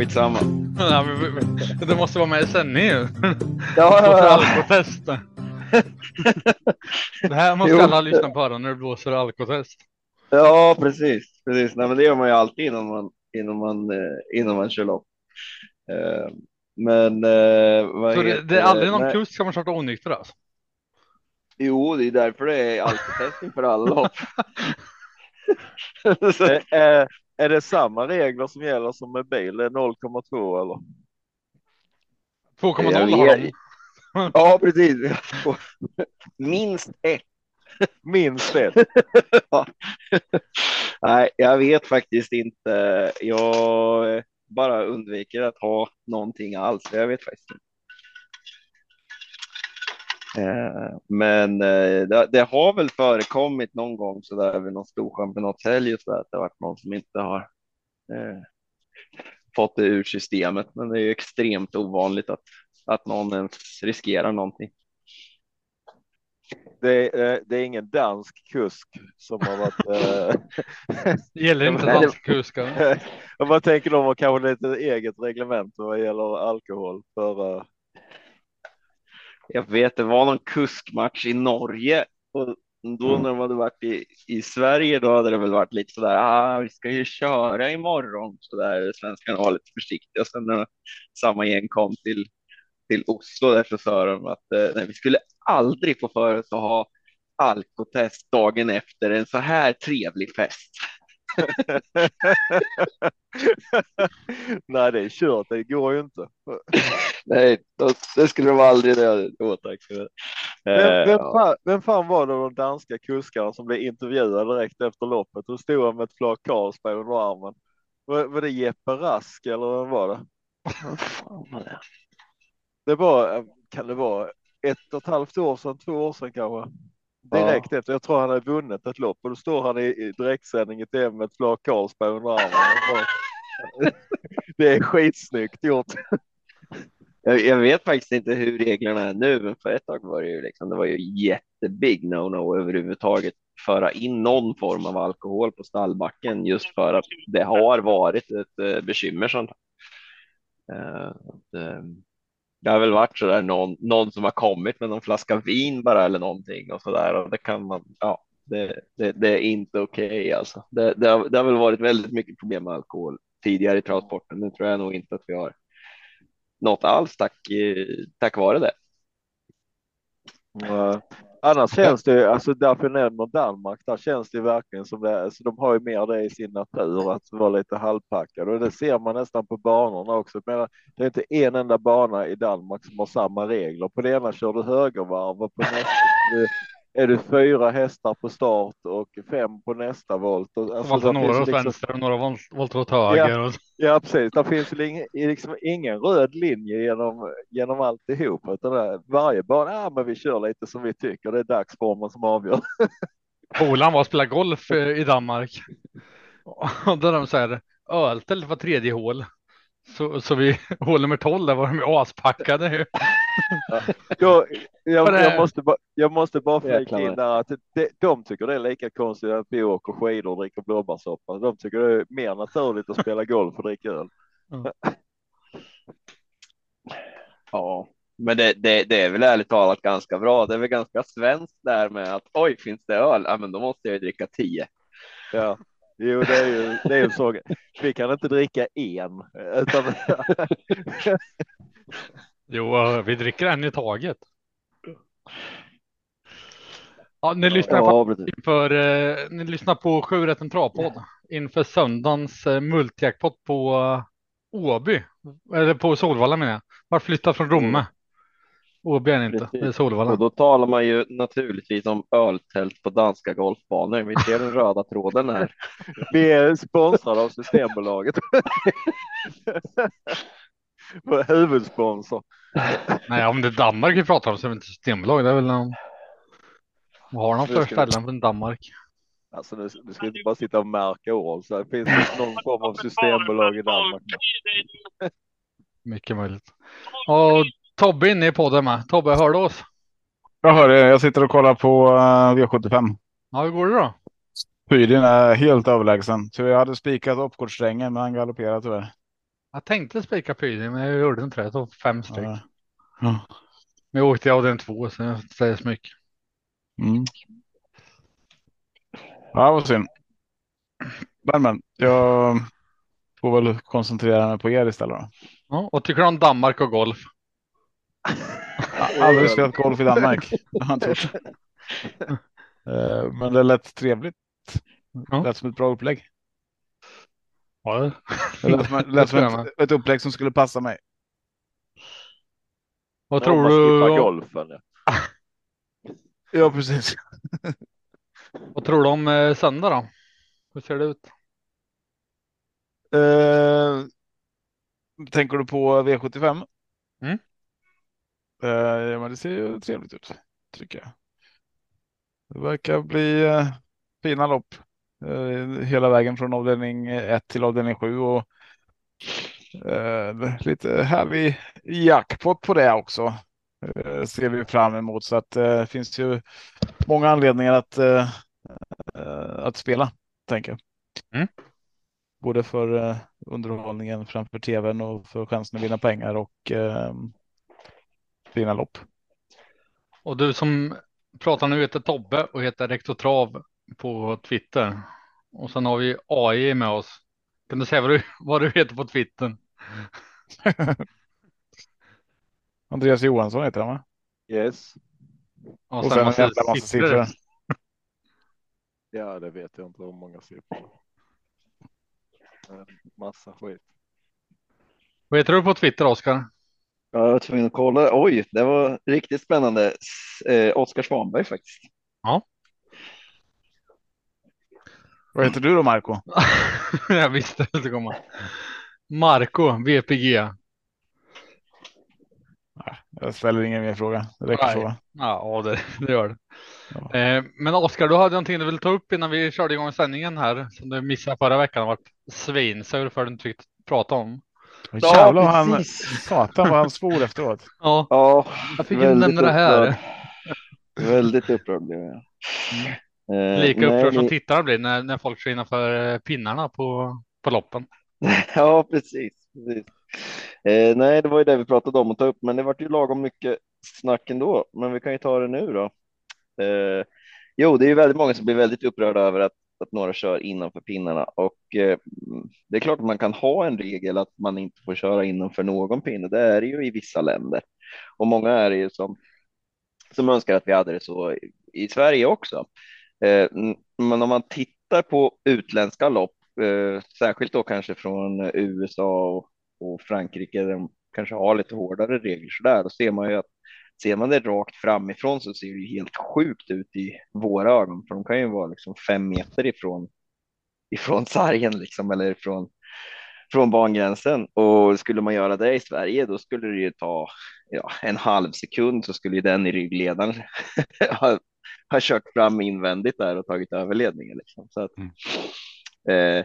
Skitsamma. Ja, men vi- vi- Det måste vara med i sändningen. Ja, ja, ja. alkotest. Det här måste Jo. alla lyssna på när det blåser alkotest. ja precis. precis. Nej, men det gör man ju alltid innan man, innan man, eh, innan man kör lopp. Eh, men eh, vad Så det, det är aldrig någon kusk som har kört onykter alltså? Jo, det är därför det är alkotest inför alla lopp. Är, det samma regler som gäller som med bil? Det är 0,2 eller? 2,0 Jag har de. Ja, precis. Minst ett. Minst ett. Ja. Nej, jag vet faktiskt inte. Jag bara undviker att ha någonting alls. Jag vet faktiskt inte. Eh, Men eh, det, det har väl förekommit någon gång så där vid någon stor championatshelg och så där, att det har varit någon som inte har eh, fått det ur systemet. Men det är ju extremt ovanligt att, att någon ens riskerar någonting. Det är, eh, det är ingen dansk kusk som har varit. Det gäller inte kuskar. jag bara tänker de kanske lite eget reglement vad gäller alkohol för. Jag vet, det var någon kuskmatch i Norge och då när de hade varit i, i Sverige, då hade det väl varit lite sådär, ah, vi ska ju köra imorgon, så där svenskarna var lite försiktiga. Sen när samma gäng kom till, till Oslo där så sa de att eh, nej, vi skulle aldrig få för oss att ha alkotest dagen efter en så här trevlig fest. Nej, det är kört. Det går ju inte. Nej, det skulle de aldrig ha i åtanke. Vem, Eh, vem, fan, vem fan var det de danska kuskarna som blev intervjuade direkt efter loppet? Då stod han med ett flak Carlsberg under armen. Var, var det Jeppe Rask eller vem det? Var det? Det var, eh, kan det vara ett och ett halvt år sedan, två år sedan kanske? Direkt efter. Jag tror han hade vunnit ett lopp och då står han i, i direktsändning i tv med ett flak Carlsberg under armen. Det är skitsnyggt gjort. Jag, jag vet faktiskt inte hur reglerna är nu, men för ett tag var det ju liksom, det var ju jättebig no-no överhuvudtaget föra in någon form av alkohol på stallbacken just för att det har varit ett eh, bekymmer sånt. Att, eh, det har väl varit så där någon, någon som har kommit med någon flaska vin bara eller någonting och så där och det kan man, ja, det, det, det är inte okej alltså. Det, det, har, det har väl varit väldigt mycket problem med alkohol tidigare i transporten. Nu tror jag nog inte att vi har något alls tack, tack vare det. Annars känns det, alltså därför jag nämner Danmark, där känns det verkligen som det, alltså de har ju mer det i sin natur, att vara lite halvpackad och det ser man nästan på banorna också. Men det är inte en enda bana i Danmark som har samma regler. På det ena kör du högervarv och på nästa är det fyra hästar på start och fem på nästa volt. Och, alltså, där några åt liksom- vänster och några volt- volter åt höger. Och... Ja, precis. Det finns ing- liksom ingen röd linje genom, genom alltihop. Utan det, varje bana, ja, men vi kör lite som vi tycker. Det är dagsformen som avgör. Polan var och spelade golf eh, i Danmark. Och där de säger öltält var tredje hål. Så, så vi hål nummer 12 där var de ju aspackade. Jag, jag, måste bara, jag måste bara flika in där att det, de tycker det är lika konstigt att vi åker skidor och dricker blåbärssoppa. De tycker det är mer naturligt att spela golf och dricka öl. Ja, men det, det, det är väl ärligt talat ganska bra. Det är väl ganska svenskt där med att oj, finns det öl? Ja, men då måste jag ju dricka tio. Ja. Jo, det är ju det är ju så. Vi kan inte dricka en. Utan, Jo, eh, vi dricker en i taget. Ja, ni lyssnar på Ja, precis. inför, eh, ni lyssnar på Sju rätten travpodd inför söndagens eh, multijackpot på eh, Åby. Eller på Solvalla menar jag. Var flyttat från Romme. Åby är det inte, Precis. det är Solvalla. Och då talar man ju naturligtvis om öltält på danska golfbanor. Vi ser den röda tråden här. vi är sponsrade av Systembolaget. Vår huvudsponsor. Nej, om det är Danmark vi pratar om så är det inte Systembolag. Det är väl någon... Vad har de för ställen från Danmark? Alltså nu, nu ska vi inte bara sitta och märka ord. Så det finns det någon form av systembolag i Danmark. Mycket möjligt. Och Tobbe är inne i podden med. Tobbe, hör du oss? Jag hör det. Jag sitter och kollar på eh, V75. Ja, hur går det då? Pyrin är helt överlägsen. Så jag hade spikat uppkortsträngen men han galopperar tyvärr. Jag tänkte spika Pysing, men jag gjorde inte det. Jag tog fem stycken. Ja. Ja. Men jag åkte i avdelning två, så jag säger så mycket. Mm. Ja, vad synd. Men, men jag får väl koncentrera mig på er istället. Då. Ja, och tycker du om Danmark och golf? Jag aldrig spelat golf i Danmark. Jag. Eh, Men det lät trevligt. Ja. Det lät som ett bra upplägg. Ja, Det lät som, det lät som tror jag ett, ett upplägg som skulle passa mig. Vad tror du? golfen. Ja. Ja, precis. Vad tror du om eh, söndag då? Hur ser det ut? Eh, tänker du på V75? Mm. Eh, ja, men det ser ju trevligt ut, tycker jag. Det verkar bli eh, fina lopp hela vägen från avdelning 1 till avdelning 7 och eh, lite härlig jackpot på det också. Eh, ser vi fram emot så att det eh, finns ju många anledningar att, eh, eh, att spela, tänker jag. Mm. Både för eh, underhållningen framför tvn och för chansen att vinna pengar och eh, fina lopp. Och du som pratar nu heter Tobbe och heter Rektor Trav på Twitter. Och sen har vi AI med oss. Kan du säga vad du, vad du heter på Twitter? Andreas Johansson heter han va? Yes. Och, Och sen en massa jävla massa siffror. Ja, det vet jag inte hur många siffror. Massa skit. Vad heter du på Twitter Oskar? Ja, jag var tvungen att kolla. Oj, det var riktigt spännande. Eh, Oskar Svanberg faktiskt. Vad heter du då Marco? jag visste att det skulle komma. Marco, VPG. Jag ställer ingen mer fråga. Det räcker Nej. så. Ja, det, det gör det. Ja. Eh, men Oskar, du hade någonting du ville ta upp innan vi körde igång sändningen här som du missade förra veckan och varit svinsur för att du inte fick prata om. Ja, Jävlar vad han, satan vad han svor efteråt. Ja, Ja, jag fick ju väldigt nämna det här. upprörd. Väldigt upprörd blev jag. Eh, Lika nej, upprörd som tittarna blir när, när folk kör innanför eh, pinnarna på, på loppen. Ja, precis. precis. Eh, nej, det var ju det vi pratade om att ta upp, men det vart ju lagom mycket snack ändå. Men vi kan ju ta det nu då. Eh, jo, det är ju väldigt många som blir väldigt upprörda över att, att några kör innanför pinnarna och eh, det är klart att man kan ha en regel att man inte får köra innanför någon pinne. Det är det ju i vissa länder och många är det ju som som önskar att vi hade det så i, i Sverige också. Eh, men om man tittar på utländska lopp, eh, särskilt då kanske från USA och, och Frankrike, där de kanske har lite hårdare regler så där, då ser man ju att ser man det rakt framifrån så ser det ju helt sjukt ut i våra ögon, för de kan ju vara liksom fem meter ifrån ifrån sargen liksom eller ifrån från bangränsen. Och skulle man göra det i Sverige då skulle det ju ta ja, en halv sekund så skulle ju den i ryggledaren ha, ha kört fram invändigt där och tagit över ledningen. Liksom. Så att, Mm. eh,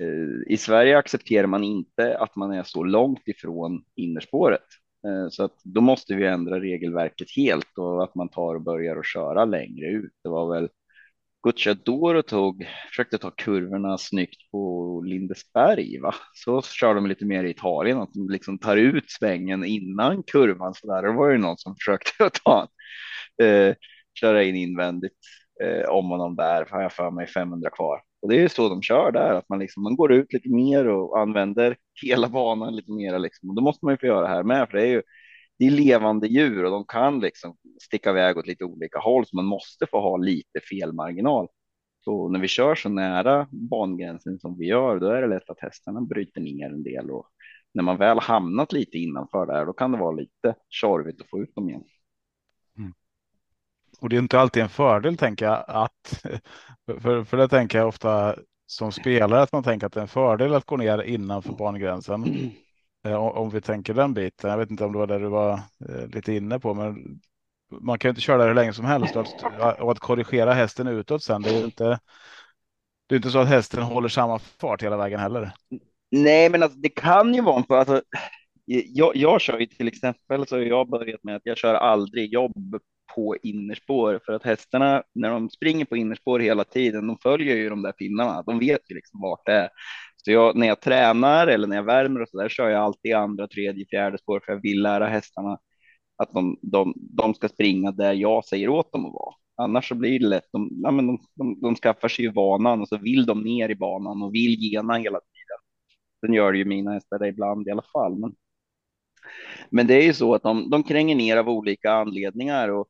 eh, I Sverige accepterar man inte att man är så långt ifrån innerspåret. Eh, så att då måste vi ändra regelverket helt och att man tar och börjar och köra längre ut. Det var väl Gucciadoro tog, försökte ta kurvorna snyggt på Lindesberg, va? Så kör de lite mer i Italien, att de liksom tar ut svängen innan kurvan så där. Det var ju någon som försökte att ta, eh, köra in invändigt eh, om honom där, har jag för mig 500 kvar. Och det är ju så de kör där, att man liksom, man går ut lite mer och använder hela banan lite mer liksom. Och då måste man ju få göra det här med, för det är ju det är levande djur och de kan liksom sticka iväg åt lite olika håll, så man måste få ha lite felmarginal. Så när vi kör så nära bangränsen som vi gör, då är det lätt att hästarna bryter ner en del och när man väl hamnat lite innanför där, då kan det vara lite tjorvigt att få ut dem igen. Och det är inte alltid en fördel tänker jag att för, för det tänker jag ofta som spelare att man tänker att det är en fördel att gå ner innanför bangränsen. Eh, Om vi tänker den biten. Jag vet inte om det var det du var eh, lite inne på, men man kan ju inte köra där hur länge som helst och att, och att korrigera hästen utåt sen. Det är ju inte. Det är inte så att hästen håller samma fart hela vägen heller. Nej, men alltså, det kan ju vara en för alltså, jag, jag kör ju till exempel så har jag börjat med att jag kör aldrig jobb på innerspår för att hästarna när de springer på innerspår hela tiden, de följer ju de där pinnarna. De vet ju liksom vart det är. Så jag, när jag tränar eller när jag värmer och så där kör jag alltid andra, tredje, fjärde spår för jag vill lära hästarna att de, de, de ska springa där jag säger åt dem att vara. Annars så blir det lätt, de, ja, men de, de, de skaffar sig ju vanan och så vill de ner i banan och vill gena hela tiden. Sen gör det ju mina hästar det ibland i alla fall. Men, men det är ju så att de, de kränger ner av olika anledningar och,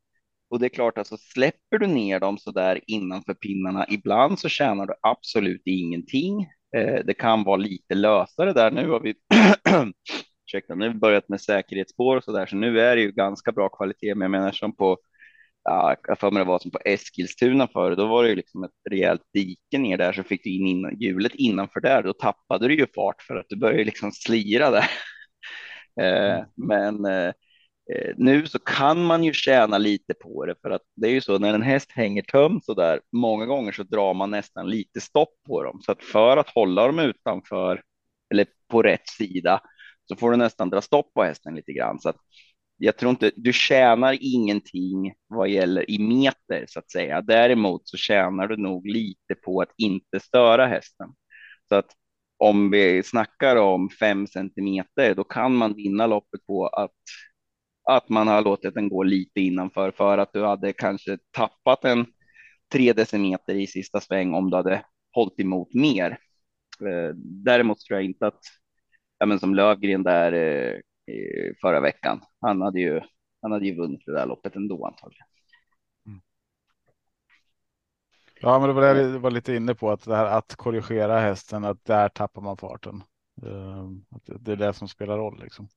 och det är klart, alltså släpper du ner dem så där innanför pinnarna, ibland så tjänar du absolut ingenting. Eh, det kan vara lite lösare där. Nu har vi ursäkta, nu har vi börjat med säkerhetsspår och så där, så nu är det ju ganska bra kvalitet. Men jag menar som på, ja, jag för mig det var som på Eskilstuna förr, då var det ju liksom ett rejält dike ner där, så fick du in innan, hjulet innanför där, då tappade du ju fart för att du började liksom slira där. eh, men eh, eh, Eh, nu så kan man ju tjäna lite på det för att det är ju så när en häst hänger tömt så där många gånger så drar man nästan lite stopp på dem så att för att hålla dem utanför eller på rätt sida så får du nästan dra stopp på hästen lite grann. Så att jag tror inte du tjänar ingenting vad gäller i meter så att säga. Däremot så tjänar du nog lite på att inte störa hästen. Så att om vi snackar om fem centimeter, då kan man vinna loppet på att att man har låtit den gå lite innanför för att du hade kanske tappat en tre decimeter i sista sväng om du hade hållit emot mer. Eh, däremot tror jag inte att ja, men som Lövgren där eh, förra veckan. Han hade ju. Han hade ju vunnit det där loppet ändå antagligen. Mm. Ja, men det var det jag var lite inne på att det här att korrigera hästen, att där tappar man farten. Eh, att det är det som spelar roll liksom.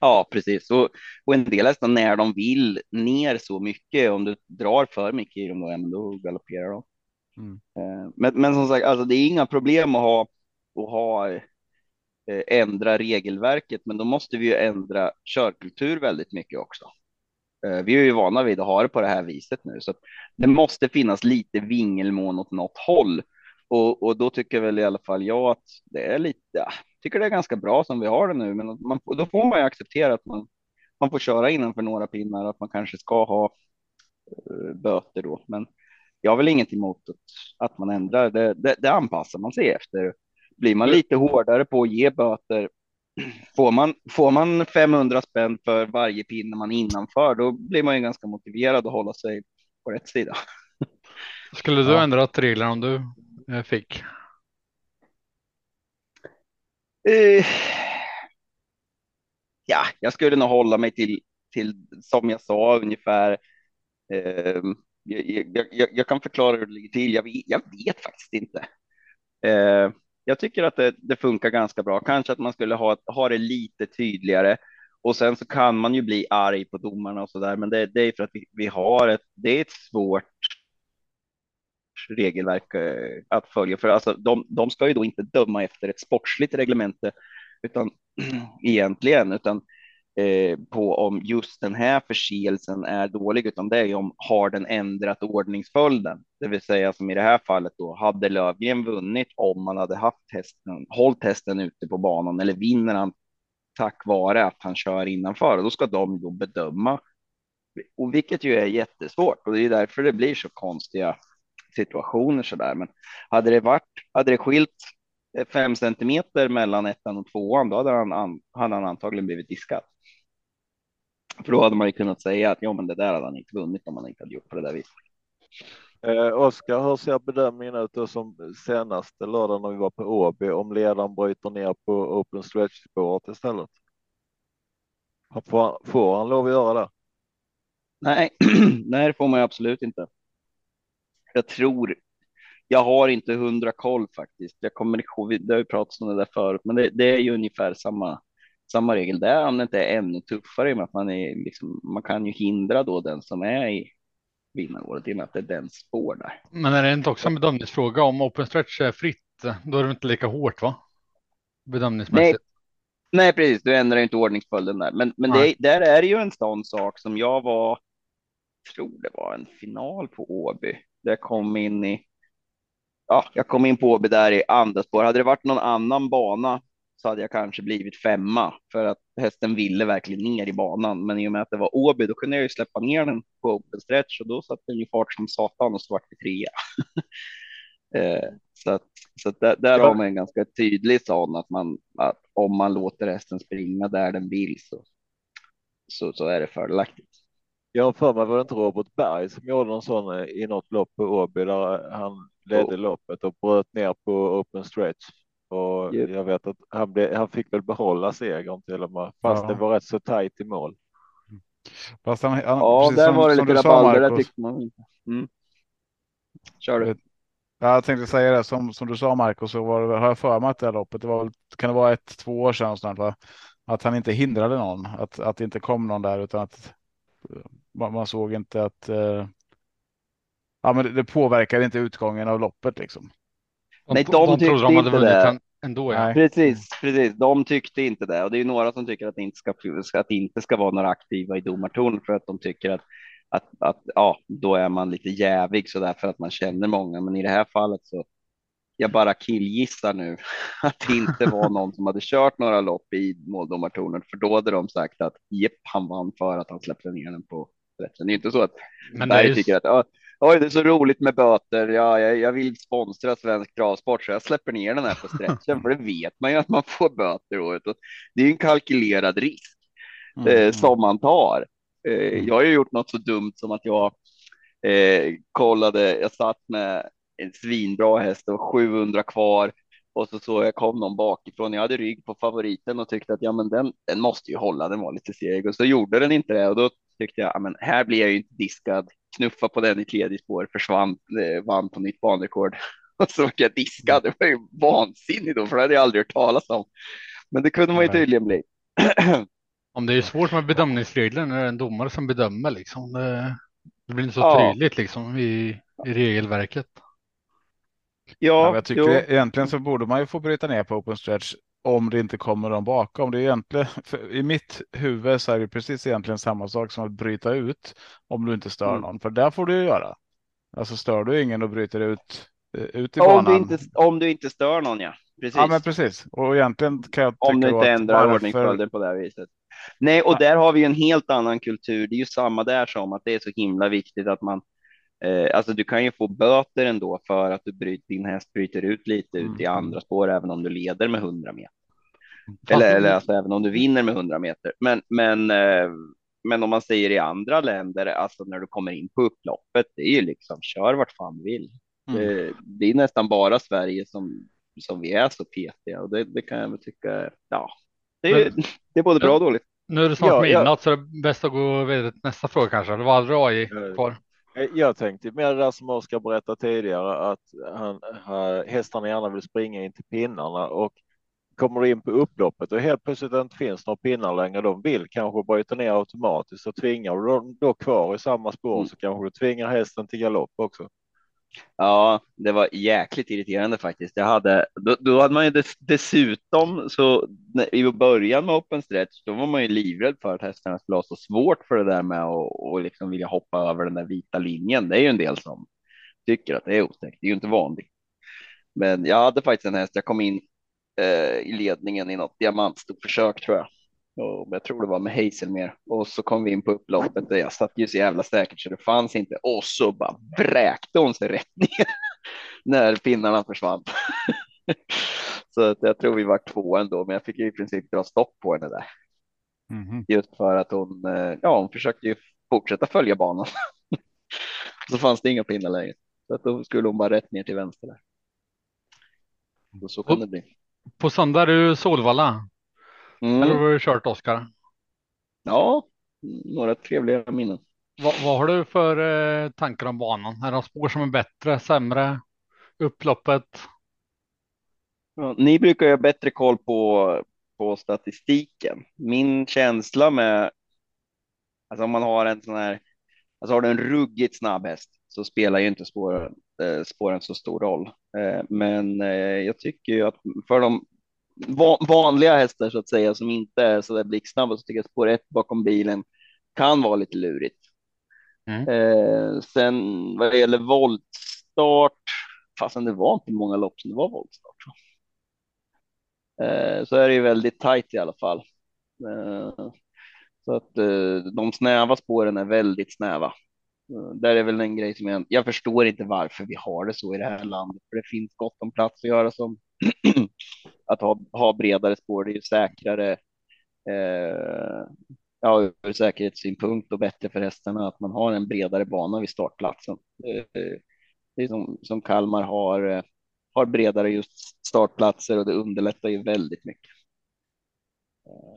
Ja, precis. Och, och en del hästar när de vill ner så mycket, om du drar för mycket i dem, då, ja, då galopperar de. Mm. Ehm, men, men som sagt, alltså, det är inga problem att ha, att ha Eh, ändra regelverket, men då måste vi ju ändra körkultur väldigt mycket också. Eh, vi är ju vana vid att ha det på det här viset nu, så det måste finnas lite vingelmån åt något håll. Och, och då tycker väl i alla fall jag att det är lite, tycker det är ganska bra som vi har det nu, men man, då får man ju acceptera att man, man får köra innanför några pinnar, att man kanske ska ha uh, böter då. Men jag har väl inget emot att, att man ändrar, det, det, det anpassar man sig efter blir man lite hårdare på att ge böter, får man, får man 500 spänn för varje pinne man innanför, då blir man ju ganska motiverad att hålla sig på rätt sida. Skulle du ja. ändrat reglerna om du eh, fick? Uh, ja, jag skulle nog hålla mig till, till som jag sa ungefär. Uh, jag, jag, jag, kan förklara hur det ligger till. Jag vet, jag vet faktiskt inte. Uh, jag tycker att det, det, funkar ganska bra. Kanske att man skulle ha, ha det lite tydligare och sen så kan man ju bli arg på domarna och så där. Men det, det är för att vi, vi, har ett, det är ett svårt regelverk eh, att följa. För alltså, de, de ska ju då inte döma efter ett sportsligt reglemente utan egentligen, utan Eh, på om just den här förseelsen är dålig, utan det är ju om har den ändrat ordningsföljden? Det vill säga som i det här fallet då, hade Lövgren vunnit om man hade haft hästen, hållit hästen ute på banan eller vinner han tack vare att han kör innanför? Då ska de då bedöma, och vilket ju är jättesvårt och det är därför det blir så konstiga situationer så där. Men hade det varit, hade det skilt fem centimeter mellan ettan och tvåan, då hade han, hade han antagligen blivit diskad. För då hade man ju kunnat säga att ja, men det där hade han inte vunnit om man inte hade gjort på det där viset. Eh, Oskar, hur ser bedömningen ut då som senaste lördag när vi var på Åby om ledaren bryter ner på open stretch spåret istället? Får, får han lov att göra det? Nej, nej, det får man ju absolut inte. Jag tror. Jag har inte hundra koll faktiskt. Jag kommer ihåg, det har ju pratats om det där förut, men det, det är ju ungefär samma samma regel där om det inte är ännu tuffare med att man är liksom, man kan ju hindra då den som är i vinnaråret i och med att det är den spår där. Men är det inte också en bedömningsfråga om open stretch är fritt? Då är det inte lika hårt va? Bedömningsmässigt. Nej, nej precis. Du ändrar inte ordningsföljden där, men, men det, där är det ju en sån sak som jag var. Tror det var en final på Åby. Jag kom in i. Ja, jag kom in på Åby där i andra spår. Hade det varit någon annan bana så hade jag kanske blivit femma för att hästen ville verkligen ner i banan. Men i och med att det var Åby, då kunde jag ju släppa ner den på open stretch och då satt den ju fart som satan och så vart vi trea. Eh, Så att, så att där, där Ja. har man en ganska tydlig sån att man att om man låter hästen springa där den vill så, så, så är det fördelaktigt. Jag har för mig var det inte Robert Berg som gjorde en sån eh, i något lopp på Åby där han ledde Oh. loppet och bröt ner på open stretch. Och Japp. jag vet att han, blev, han fick väl behålla segern till och med, fast Ja. det var rätt så tajt i mål. Fast han, han, Ja, där som- var det lite rabalder, Marcus. tyckte man inte. Mm. Kör du. Ja, jag tänkte säga det som, som du sa Marcus, så var det, har jag för mig att det här loppet, det var kan det vara ett, två år sedan snart va? Att han inte hindrade någon, att, att det inte kom någon där utan att eh, man, man såg inte att eh, ja, men det, det påverkade inte utgången av loppet liksom. De, Nej, de, de tyckte de hade inte det. ändå. Ja. Precis, precis. De tyckte inte det och det är några som tycker att det inte ska, att det inte ska vara några aktiva i domartornet för att de tycker att, att, att ja, då är man lite jävig så där för att man känner många. Men i det här fallet så jag bara killgissar nu att det inte var någon som hade kört några lopp i måldomartornet, för då hade de sagt att jepp, han vann för att han släppte ner den på rätten. Det är inte så att Men Berg ju, tycker att "Åh, oj, det är så roligt med böter. Ja, jag, jag vill sponsra svensk travsport så jag släpper ner den här på stretchen, för det vet man ju att man får böter året. Det är en kalkylerad risk Mm. eh, som man tar. Eh, jag har ju gjort något så dumt som att jag eh, kollade, jag satt med en svinbra häst, var 700 kvar och så såg jag kom någon bakifrån. Jag hade rygg på favoriten och tyckte att ja, men den, den måste ju hålla. Den var lite seg och så gjorde den inte det och då tyckte jag ja, men här blir jag ju inte diskad. Knuffa på den i tredje spår, försvann, eh, vann på nytt banrekord och så var jag diskad. Det var ju vansinnigt då, för det hade jag aldrig hört talas om. Men det kunde man ju tydligen bli. om det är svårt med bedömningsregler när det är en domare som bedömer liksom. Det, det blir inte så Ja. tydligt liksom i, i regelverket. Ja, jag tycker jo. egentligen så borde man ju få bryta ner på open stretch om det inte kommer någon bakom. Det är egentligen, I mitt huvud så är det precis egentligen samma sak som att bryta ut om du inte stör Mm. någon, för där får du ju göra. Alltså stör du ingen och bryter ut eh, ut i om, banan. du inte, om du inte stör någon, ja. Precis. Ja, men precis. Och egentligen kan jag om du inte ändrar varför- ordningsföljden på det här viset. Nej, och där har vi ju en helt annan kultur. Det är ju samma där som att det är så himla viktigt att man eh, alltså du kan ju få böter ändå för att du bryter, din häst bryter ut lite ut i Mm. andra spår, även om du leder med 100 meter. Eller, eller alltså även om du vinner med 100 meter. Men, men, eh, men om man säger i andra länder, alltså när du kommer in på upploppet, det är ju liksom kör vart fan du vill. Mm. Det, det är nästan bara Sverige som, som vi är så petiga och det, det kan jag väl tycka, ja, det är, det är både bra och dåligt. Nu är det snart Ja, ja. midnatt så det är bäst att gå vidare till nästa fråga kanske. Det var aldrig AI Ja. kvar. Eh, Jag tänkte med det där som Oskar berättade tidigare att han, han, hästarna gärna vill springa in till pinnarna och kommer in på upploppet och helt plötsligt inte finns några pinnar längre. De vill kanske bryta ner automatiskt och tvingar du dem då kvar i samma spår Mm. så kanske du tvingar hästen till galopp också. Ja, det var jäkligt irriterande faktiskt. Jag hade, då, då hade man ju dess, dessutom så i början med open stretch, då var man ju livrädd för att hästarna skulle ha så svårt för det där med att och liksom vilja hoppa över den där vita linjen. Det är ju en del som tycker att det är otäckt. Det är ju inte vanligt. Men jag hade faktiskt en häst. Jag kom in eh, i ledningen i något diamantstort försök tror jag. Och jag tror det var med Hazelmer och så kom vi in på upploppet och jag satt ju så jävla säkert så det fanns inte och så bara vräkte hon sig rätt ner när pinnarna försvann. så att jag tror vi var två ändå, men jag fick ju i princip dra stopp på henne där Mhm. just för att hon, eh, ja, hon försökte ju fortsätta följa banan. så fanns det inga pinnar längre, så att då skulle hon bara rätt ner till vänster där. Och så kan det bli. På söndag är det Solvalla. Mm. Eller har du kört Oskar? Ja, några trevliga minnen. Vad, vad har du för eh, tankar om banan? Är det spår som är bättre, sämre? Upploppet? Ja, ni brukar ju ha bättre koll på, på statistiken. Min känsla med, alltså om man har en sån här, alltså har du en ruggigt snabb häst så spelar ju inte spåren, eh, spåren så stor roll. Eh, men eh, jag tycker ju att för de va- vanliga hästar så att säga som inte är så där blixtsnabba så tycker jag spår ett bakom bilen kan vara lite lurigt. Mm. Eh, sen vad det gäller voltstart, fastän det var inte många lopp som det var voltstart. Så. Eh, så är det ju väldigt tajt i alla fall. Eh, så att eh, de snäva spåren är väldigt snäva. Där är väl en grej som jag, jag förstår inte varför vi har det så i det här landet, för det finns gott om plats att göra som att ha, ha bredare spår. Det är ju säkrare. Eh, ja, ur säkerhetssynpunkt och bättre för hästarna att man har en bredare bana vid startplatsen. Eh, det är som, som Kalmar har, eh, har bredare just startplatser och det underlättar ju väldigt mycket.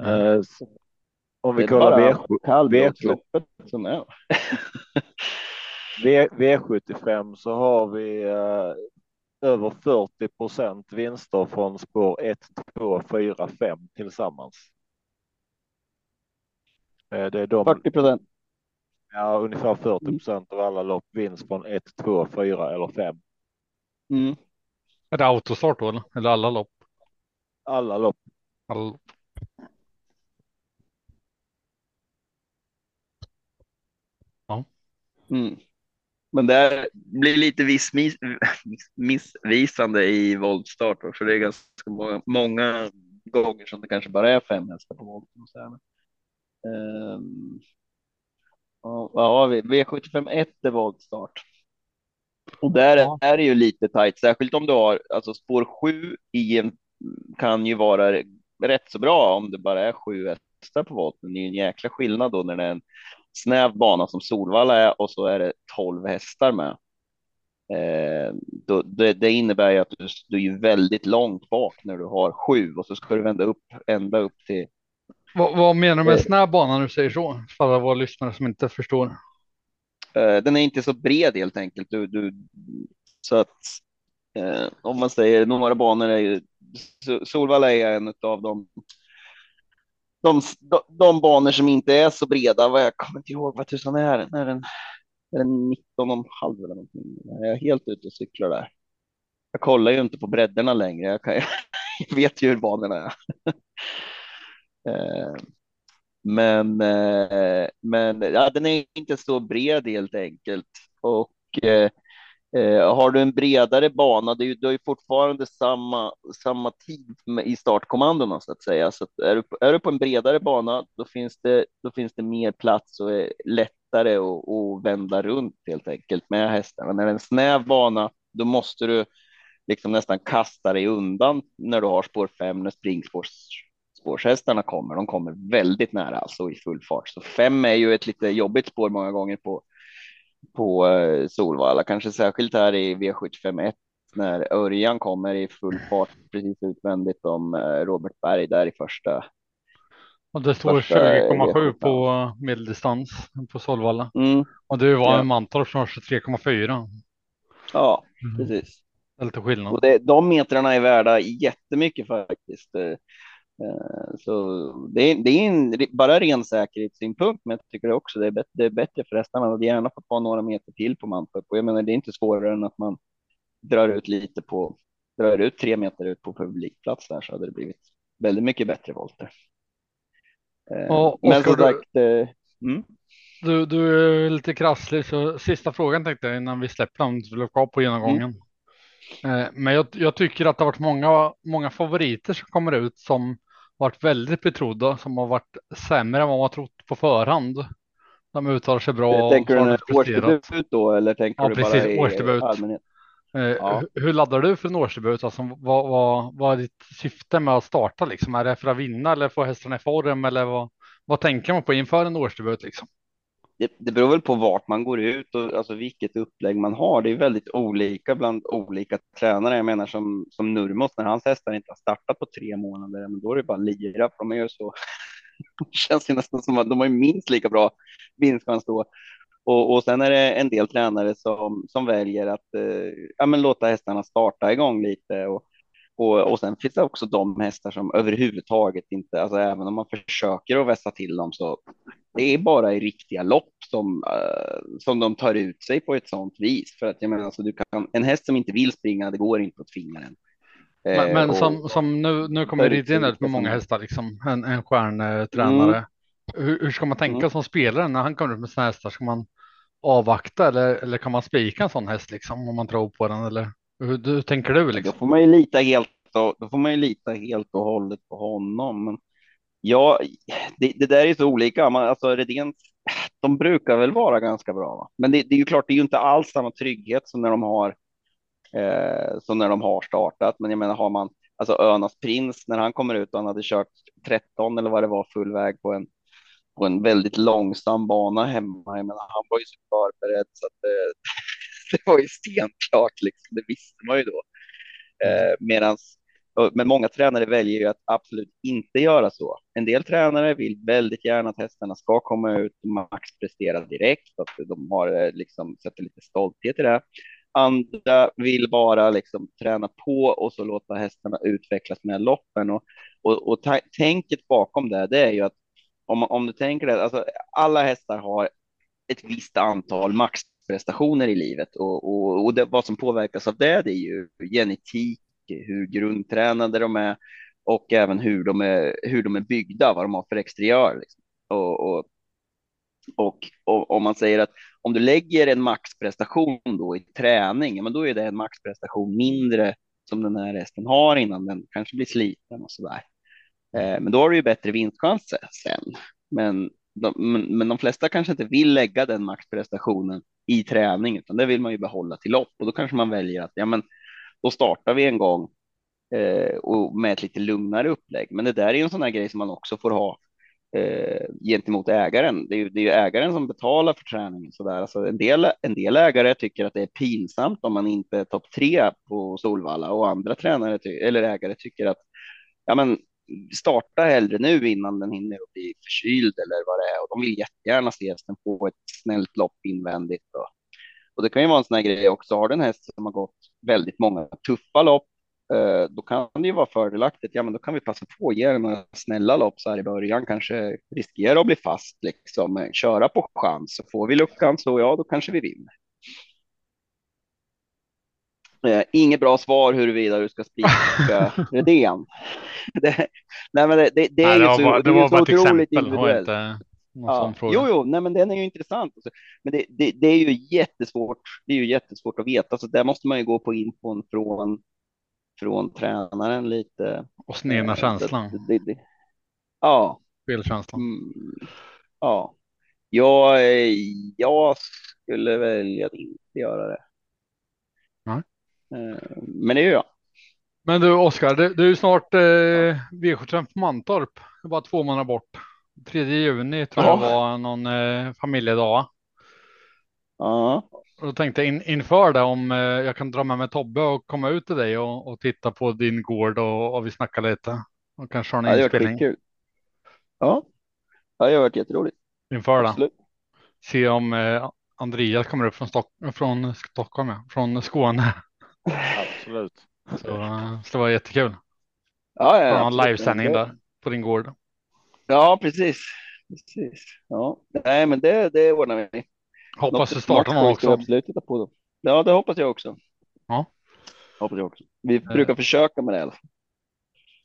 Eh, om vi kollar bara V7, kallblodsloppet som är. V, V75 så har vi eh, över 40 procent vinster från spår 1, 2, 4, 5 tillsammans. Eh, det är de, 40 procent. ja, ungefär 40 procent av alla lopp vinst från 1, 2, 4 eller 5. Mm. Är det autostart då eller? Eller alla lopp? Alla lopp. Alla... Mm. Men det blir lite viss, miss, missvisande i voltstart också. Det är ganska många, många gånger som det kanske bara är fem hästar på volten. Och. Um, ja, vad har vi? V75 1 är voltstart. Och där Ja. är det ju lite tajt, särskilt om du har alltså spår 7 i en kan ju vara rätt så bra om det bara är sju hästar på volten. Det är ju en jäkla skillnad då när det är en snäv bana som Solvalla är och så är det 12 hästar med. Eh, då, det, det innebär ju att du, du är väldigt långt bak när du har sju och så ska du vända upp ända upp till. Vad, vad menar du med Eh. snäv bana när du säger så? För alla våra lyssnare som inte förstår. Eh, den är inte så bred helt enkelt. Du, du, så att eh, om man säger några banor är ju So- Solvalla är en av de de, de, de banor som inte är så breda, vad jag kommer inte ihåg vad tusan är den? Är den, är den 19 och en halv eller någonting? Jag är helt ute och cyklar där. Jag kollar ju inte på bredderna längre. Jag, kan, jag vet ju hur banorna är. Eh, men eh, men ja, den är inte så bred helt enkelt. Och eh, eh, har du en bredare bana, det är ju, du har ju fortfarande samma, samma tid med, i startkommandona så att säga. Så att är, du, på- är du på en bredare bana, då finns det, då finns det mer plats och är lättare att, att vända runt helt enkelt med hästarna. När det är en snäv bana, då måste du liksom nästan kasta dig undan när du har spår 5 när springspårshästarna kommer. De kommer väldigt nära alltså i full fart. Så 5 är ju ett lite jobbigt spår många gånger på på eh, Solvalla, kanske särskilt här i V751 när Örjan kommer i full fart precis utvändigt om eh, Robert Berg där i första. Och det står Första 20,7 V75. på medeldistans på Solvalla. Mm, Och det var Ja. en Mantorp som har 23,4. ja, Mm. precis. Är lite skillnad. Och det, de metrarna är värda jättemycket faktiskt. Eh, Så det är, det är en, bara ren säkerhetssynpunkt, men jag tycker också det är bättre, det är bättre för hästarna. Man hade gärna fått vara några meter till på Mantorp. Och jag menar, det är inte svårare än att man drar ut lite på, drar ut tre meter ut på publikplats där så hade det blivit väldigt mycket bättre volter. Eh, Ja, men som du- sagt, eh, mm, Du, du är lite krasslig, så sista frågan tänkte jag innan vi släpper om du vill kvar på genomgången. Eh, Men jag, jag tycker att det har varit många, många favoriter som kommer ut som varit väldigt betrodda, som har varit sämre än vad man trott på förhand. De uttalar sig bra. tänker du en årsdebut då eller tänker Ja, du precis, bara i årsdebut. allmänhet? Eh, Ja. hur- Hur laddar du för en årsdebut? Alltså, vad, vad, vad är ditt syfte med att starta? Liksom? Är det för att vinna eller få hästarna i form? Eller vad, vad tänker man på inför en årsdebut? Liksom? Det, det beror väl på vart man går ut och alltså vilket upplägg man har. Det är väldigt olika bland olika tränare. Jag menar som, som Nurmos, när hans hästar inte har startat på tre månader, men då är det bara lira, för de är ju så. det känns ju nästan som att de har ju minst lika bra vinstchans då. Och, och sen är det en del tränare som, som väljer att eh, ja, men låta hästarna starta igång lite. Och, och, och sen finns det också de hästar som överhuvudtaget inte, alltså även om man försöker att vässa till dem så det är bara i riktiga lopp som, eh, som de tar ut sig på ett sånt vis. För att jag menar, alltså, du kan, en häst som inte vill springa, det går inte att tvinga den. Men, Eh, men och- som, som nu, nu kommer det in ute med många hästar, liksom. en, en stjärntränare. Hur, hur ska man tänka Mm. som spelare när han kommer ut med sina hästar? Ska man avvakta eller, eller kan man spika en sån häst liksom, om man tror på den? Eller hur, hur tänker du? Då Liksom? får man ju lita helt och, då får man ju lita helt och hållet på honom. Men ja, det, det där är så olika. Man, alltså Redén de brukar väl vara ganska bra. Va? Men det, det, är ju klart, det är ju inte alls samma trygghet som när de har eh, som när de har startat. Men jag menar, har man alltså Önas prins när han kommer ut och han hade kört 13 eller vad det var full väg på en på en väldigt långsam bana hemma. Jag menar, han var ju så förberedd så att det, det var ju stenklart. Liksom. Det visste man ju då. Eh, medans, men många tränare väljer ju att absolut inte göra så. En del tränare vill väldigt gärna att hästarna ska komma ut och maxprestera direkt, att de har eh, liksom sätter lite stolthet i det. Andra vill bara liksom träna på och så låta hästarna utvecklas med loppen och, och, och tänket bakom det, det är ju att om, om du tänker det, alltså alla hästar har ett visst antal max prestationer i livet och, och, och det, vad som påverkas av det, det är ju genetik, hur grundtränade de är och även hur de är, hur de är byggda, vad de har för exteriör. Liksom. Och, och, och, och om man säger att om du lägger en maxprestation då i träning, men då är det en maxprestation mindre som den här hästen har innan den kanske blir sliten och så där. Eh, men då har du ju bättre vinstchanser sen. Men de, men, men de flesta kanske inte vill lägga den maxprestationen i träning, utan det vill man ju behålla till lopp och då kanske man väljer att ja, men då startar vi en gång eh, och med ett lite lugnare upplägg. Men det där är en sån här grej som man också får ha eh, gentemot ägaren. Det är, ju, det är ju ägaren som betalar för träningen. Så där. Alltså en, del, en del ägare tycker att det är pinsamt om man inte är topp tre på Solvalla och andra tränare eller ägare tycker att ja, men starta hellre nu innan den hinner bli förkyld eller vad det är. Och de vill jättegärna se hästen få ett snällt lopp invändigt. Och, och det kan ju vara en sån här grej också. Har du en häst som har gått väldigt många tuffa lopp, eh, då kan det ju vara fördelaktigt. Ja, men då kan vi passa på att ge några snälla lopp så här i början, kanske riskera att bli fast, liksom köra på chans. Så får vi luckan så ja, då kanske vi vinner. Eh, inget bra svar huruvida du ska spika Redén. det, nej, men det, det, det är nej, ju så, bara, det var bara ett exempel individuellt. Inte ja. Jo, jo, nej, men den är ju intressant. Alltså. Men det, det, det, är ju jättesvårt. Det är ju jättesvårt att veta, så där måste man ju gå på infon från från tränaren lite. Och snena känslan. Det, det, ja. Spelkänslan. Mm, ja. Jag, jag skulle välja att inte göra det. Nej. Men det gör jag. Men du Oskar, det, det är ju snart eh, V75 på Mantorp. Det är bara två månader bort. 3 juni tror Ja. jag var någon eh, familjedag. Ja. Och då tänkte jag in, inför det om eh, jag kan dra med mig Tobbe och komma ut till dig och, och titta på din gård och, och vi snackar lite. Och kanske har Ja, en varit inspelning skitkul. Ja. ja, det har varit jätteroligt. inför det. Se om eh, Andreas kommer upp från, Stock från Stockholm, ja. från Skåne. Absolut. Så, eh, så det var jättekul. Ja, ja, en livesändning där på din gård. Ja, precis. Precis. Ja, nej, men det, det ordnar vi. Hoppas du startar någon också. Absolut titta på då. Ja, det hoppas jag också. Ja. Hoppas jag också. Vi brukar försöka med det. i alla fall.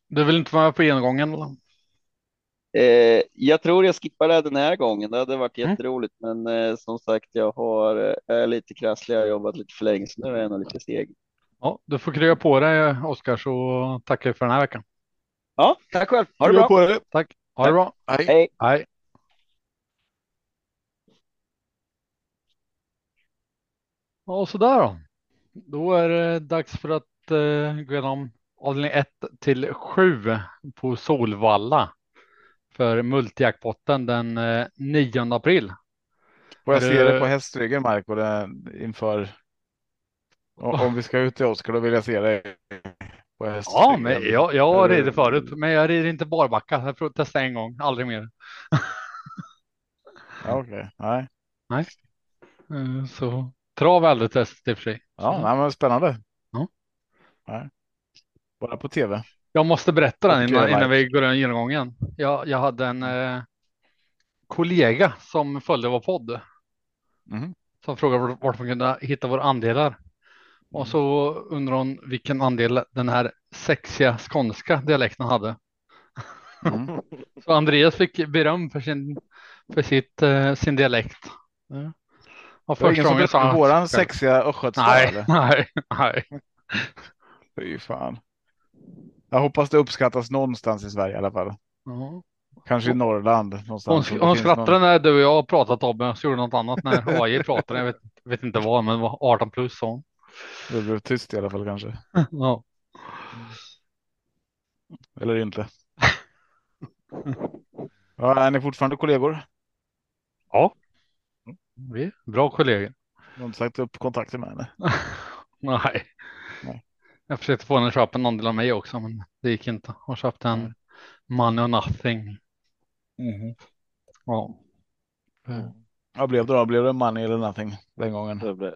Du vill inte vara på genomgången? Eller? Eh, jag tror jag skippar det den här gången. Det hade varit Mm. jätteroligt, men eh, som sagt, jag har eh, är lite krasslig. Jag har jobbat lite för länge, så nu är jag nog lite seg. Ja, du får krya på dig Oskar så tackar vi för den här veckan. Ja, tack själv. Ha det Krya bra. Tack. Ha det bra. Hej. Hej. Hej. Ja, och sådär då. Då är det dags för att eh, gå igenom avdelning 1 till 7 på Solvalla för multijackpotten den eh, 9 april. Får jag Är se det- det på hästryggen Marco det, inför. Om, vi ska ut till Oskar då vill jag se på hästryggen. Ja, men jag, jag ridit förut, men jag rider inte barbacka. Jag får testa en gång, aldrig mer. Ja, Okej, nej. Eh, Så trav är aldrig testat i och för sig. Ja, nej, men spännande. Ja. Nej. Bara på tv. Jag måste berätta den innan, innan vi går igenom genomgången. Jag, jag hade en eh, kollega som följde vår podd Mhm. som frågade vart man kunde hitta våra andelar. Och så undrar hon vilken andel den här sexiga skånska dialekten hade. Mm. Så Andreas fick beröm för sin, för sitt, eh, sin dialekt. Ja. Och som gången sa han- våran sexiga östgötska Nej, eller? nej, nej. Fy fan. Jag hoppas det uppskattas någonstans i Sverige i alla fall. Ja. Kanske i Norrland Hon, någonstans. hon finns skrattade någon- när du och jag pratade Tobbe, så gjorde något annat när AI pratade. Jag vet, vet inte vad, men var 18 plus så. Det blev tyst i alla fall kanske. Ja. Eller inte. Ja, är ni fortfarande kollegor? Vi är bra kollegor. Du har inte sagt upp kontakten med henne? Nej. Nej. Jag försökte få henne att köpa en andel av mig också, men det gick inte. Hon köpte en money or nothing. Ja. Ja, blev det då? Blev det money eller nothing den gången? Det blev,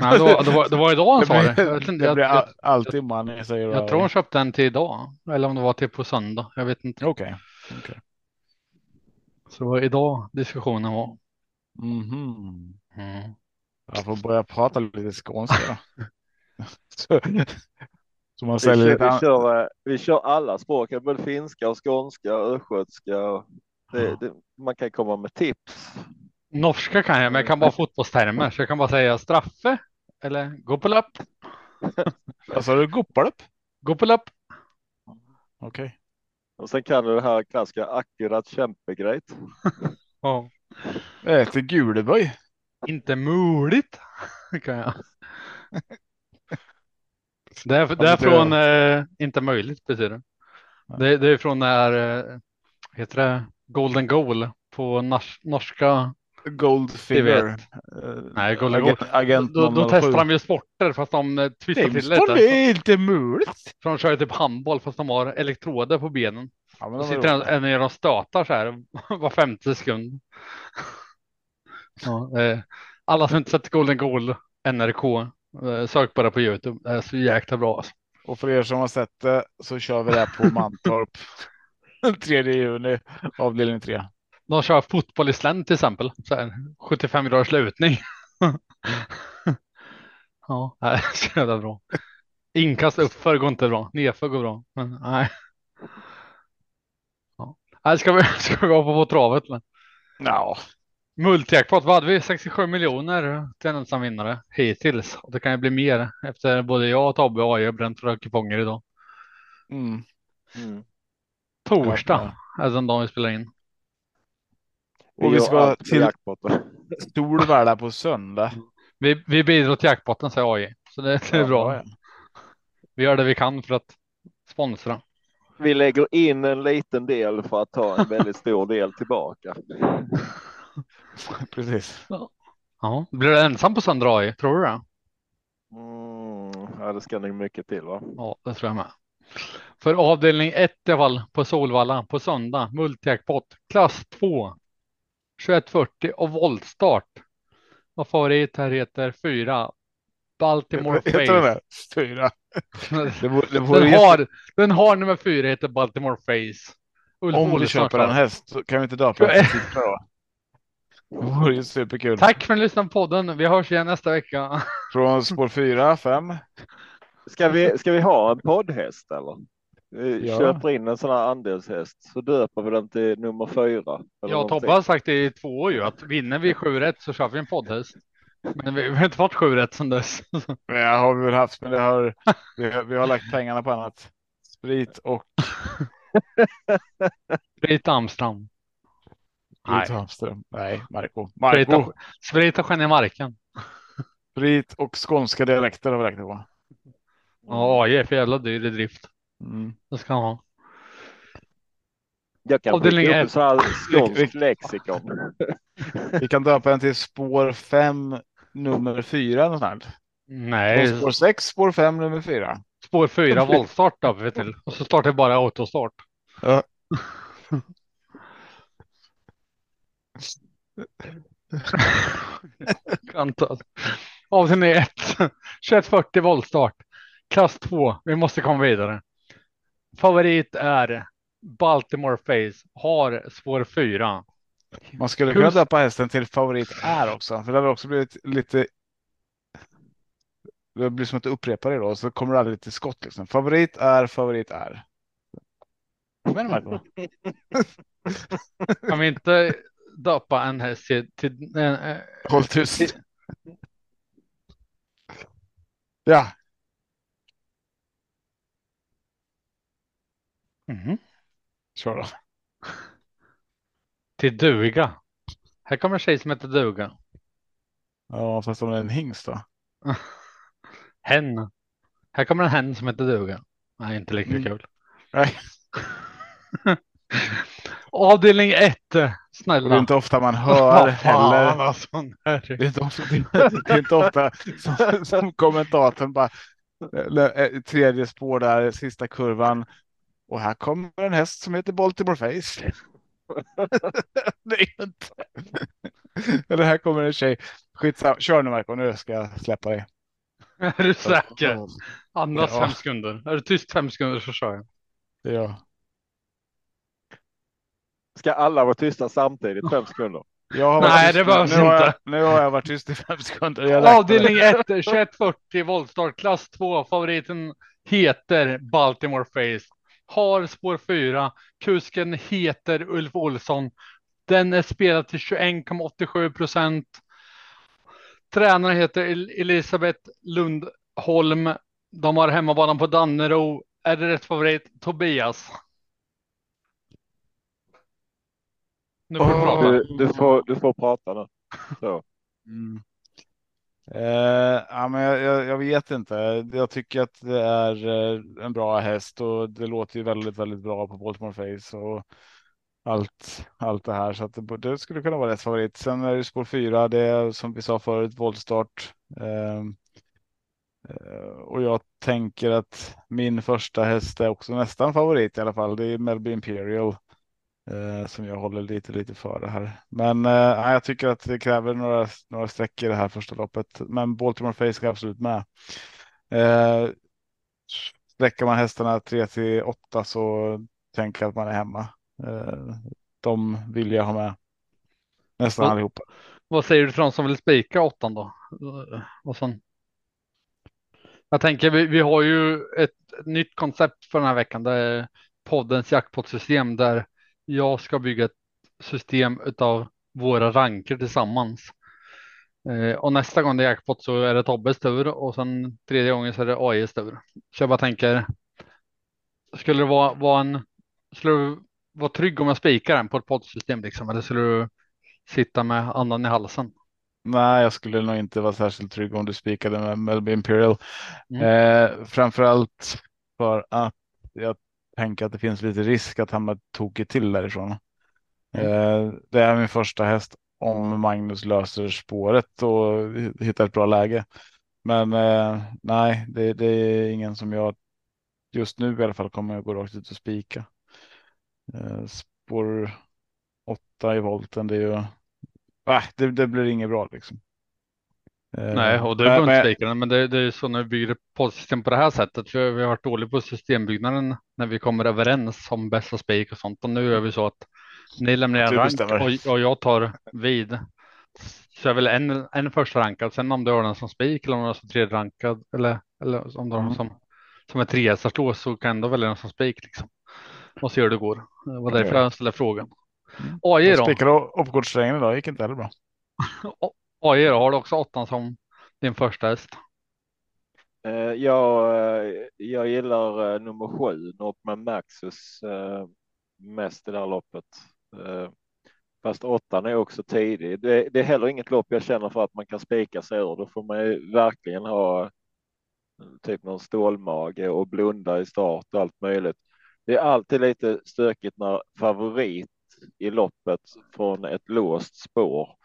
Nej, det, var, det, var, det var idag han sa det. blir, Jag, det jag, blir jag, all, alltid money säger du. jag tror hon köpte en till idag. Eller om det var till på söndag. Jag vet inte. Okej. okej. Så det var idag diskussionen var. Mhm. Mm. Jag får börja prata lite skånska. så, så man vi, kör, lite vi, kör, eh, vi kör alla språk, både finska och skånska och östgötska. och Det, det, man kan komma med tips. Norska kan jag, men jag kan bara fotbollstermer. Så jag kan bara säga straffe. Eller gå på lapp. Alltså, du på lapp. Okej. Och sen kan du det här klassiska akkurat kämpegrejt. Ja. Äter guleböj. Inte möjligt. kan jag. Det är, det är från eh, inte möjligt betyder det. Det, det är från när, eh, heter det, Golden Goal på nors norska. Goldfinger. Eh, Nej, agent, agent Då, då 007. testar de ju sporter fast de eh, twistar till Bond lite. är inte möjligt. För de kör typ handboll fast de har elektroder på benen. Ja, men Då de är sitter en, en ner och stötar så här var femte sekund. Ja, eh, alla som inte sett Golden Goal NRK, eh, sök bara på Youtube. Det är så jäkla bra. Alltså. Och för er som har sett det så kör vi det här på Mantorp. 3 juni, avdelning 3. De kör fotboll i slänt till exempel. Så här, 75 graders lutning. ja, det är så jävla bra. Inkast uppför går inte bra. Nedför går bra. Men nej. Ja. Nej, ska vi, ska vi hoppa på travet? Eller? Ja, Multijackpot, vad hade vi? 67 miljoner till en ensam vinnare hittills. Och det kan ju bli mer efter både jag och Tobbe och AJ har bränt våra kuponger idag. mm. Mm. Torsdag är den dagen vi spelar in. Och vi ska till- jackpotten. stor värld på söndag. Vi, vi bidrar till jackpotten säger AJ. Så det, det är bra. ja. Vi gör det vi kan för att sponsra. Vi lägger in en liten del för att ta en väldigt stor del tillbaka. Precis. Ja, blir du ensam på söndag AJ? Tror du det? Mm, ja, det ska nog mycket till va? Ja, det tror jag med. För avdelning 1 i alla fall på Solvalla på söndag. Multijackpot klass 2. 2140 och voltstart. Och favorit här heter 4. Baltimore Heter den Face. det? Fyra. Det vore Den har, den har nummer 4 heter Baltimore Face. Ulf Om du Olsson köper en häst så kan vi inte döpa den till. Det vore ju superkul. Tack för att ni lyssnade på podden. Vi hörs igen nästa vecka. Från spår fyra, fem. Ska vi, ska vi ha en poddhäst eller? Vi Ja. köper in en sån här andelshäst så döper vi den till nummer fyra. någonting. Tobbe har sagt det i två år ju att vinner vi 7 rätt så kör vi en poddhäst. Men vi, vi har inte fått 7 rätt sedan dess. Det har vi väl haft, men det har, vi, har, vi har lagt pengarna på annat. Sprit och Sprit Amsterdam. Nej. Sprit Hamström. Nej, Marco. Sprit Marco. och, sprit och skön i marken. Sprit och skånska dialekter har vi räknat på. Ja, AI är för jävla dyr i drift. Mm. Det ska han ha. Jag kan Avdelning skicka upp ett. en sån här skånskt lexikon. Vi kan döpa den till spår fem, nummer fyra. Något sånt. här. Nej, Och spår sex, spår fem, nummer fyra. spår 4 voltstart då vi till. Och så startar bara autostart. Ja. Antal. Avdelning 1. 2140 voltstart. Klass 2. Vi måste komma vidare. Favorit är Baltimore Face. Har spår 4. Man skulle Kul. kunna döpa hästen till favorit är också. För det har också blivit lite. Det blir som att upprepa det då. Så kommer det aldrig till skott liksom. Favorit är, favorit är. Vad menar Marco? Kan vi inte döpa en häst till, till eh, Håll tyst. Ja, mhm. kör då. till duga. Här kommer en tjej som heter duga. Ja, fast om det är en hingst då? Hen. Här kommer en hen som heter duga. Nej, inte lika Mm. kul. Nej. Avdelning 1. Det är Snälla. inte ofta man hör fan, heller. alltså. Det är inte ofta, det är inte ofta som, som kommentatorn bara tredje spår där, sista kurvan. Och här kommer en häst som heter Baltimore Face. det är inte. Eller här kommer en tjej. Skitsamma, kör nu Marco, nu ska jag släppa dig. Är du säker? Andas Ja. fem sekunder. Är du tyst fem sekunder så kör jag. Det jag. Ska alla vara tysta samtidigt fem sekunder? Jag har Nej, det behövs nu har jag, inte. Nu har jag varit tyst i fem sekunder. Avdelning 1, 2140 voltstart, klass 2. Favoriten heter Baltimore Face. Har spår 4. Kusken heter Ulf Olsson. Den är spelad till 21,87 procent. Tränaren heter El- Elisabeth Lundholm. De har hemmabanan på Dannero. Är det rätt favorit? Tobias. Nu får du prata. Du, du, får, du får prata nu. Så. Mm. Eh, ja, men jag, jag, jag vet inte. Jag tycker att det är eh, en bra häst och det låter ju väldigt, väldigt bra på Baltimore Face och allt, allt det här. Så att det, det skulle kunna vara rätt favorit. Sen är det spår fyra. Det är som vi sa förut, voltstart. Ehm, eh, och jag tänker att min första häst är också nästan favorit i alla fall. Det är Melby Imperial eh, som jag håller lite, lite före här. Men eh, jag tycker att det kräver några, några sträckor i det här första loppet. Men Baltimore Face ska absolut med. Eh, sträcker man hästarna 3 till 8 så tänker jag att man är hemma. Eh, de vill jag ha med. Nästan Ja. allihopa. Vad säger du till de som vill spika åttan då? Eh, Och sen... Jag tänker vi, vi har ju ett nytt koncept för den här veckan. Det är poddens jackpot-system där jag ska bygga ett system utav våra ranker tillsammans. Eh, och nästa gång det är jackpot så är det Tobbes tur och sen tredje gången så är det AIs tur. Så jag bara tänker. Skulle det vara, vara en, skulle du vara trygg om jag spikar den på ett poddsystem liksom? Eller skulle du sitta med andan i halsen? Nej, jag skulle nog inte vara särskilt trygg om du spikade med Melby Imperial. Mm. Eh, framförallt för att jag tänker att det finns lite risk att hamna tokigt till därifrån. Eh, det är min första häst om Magnus löser spåret och hittar ett bra läge. Men eh, nej, det, det är ingen som jag just nu i alla fall kommer att gå rakt ut och spika. Eh, spår åtta i volten, det är ju. Äh, det, det blir inget bra liksom. Eh, Nej, och det är inte spikaren, men det, det är så när vi bygger poddsystem på det här sättet. För vi har varit dåliga på systembyggnaden när vi kommer överens om bästa spik och sånt. Och nu gör vi så att ni lämnar en Du rank och, och jag tar vid. Så jag vill en, en första rankad. Sen om du har den som spik eller om du har som tredje rankad eller, eller om du har den Mm. som, som är trea så, så kan ändå välja den som spik liksom. Och se hur det går. Det var därför Ja. jag ställde frågan. Mm. AI då? spikade uppgårdssträngen idag, gick inte heller bra. AJ, då? Har du också åttan som din första häst? Eh, jag, eh, jag gillar eh, nummer sju, Northman Maxus, mest i det här loppet. Fast åttan är också tidig. Det, det är heller inget lopp jag känner för att man kan spika sig ur. Då får man ju verkligen ha typ någon stålmage och blunda i start och allt möjligt. Det är alltid lite stökigt när favorit i loppet från ett låst spår.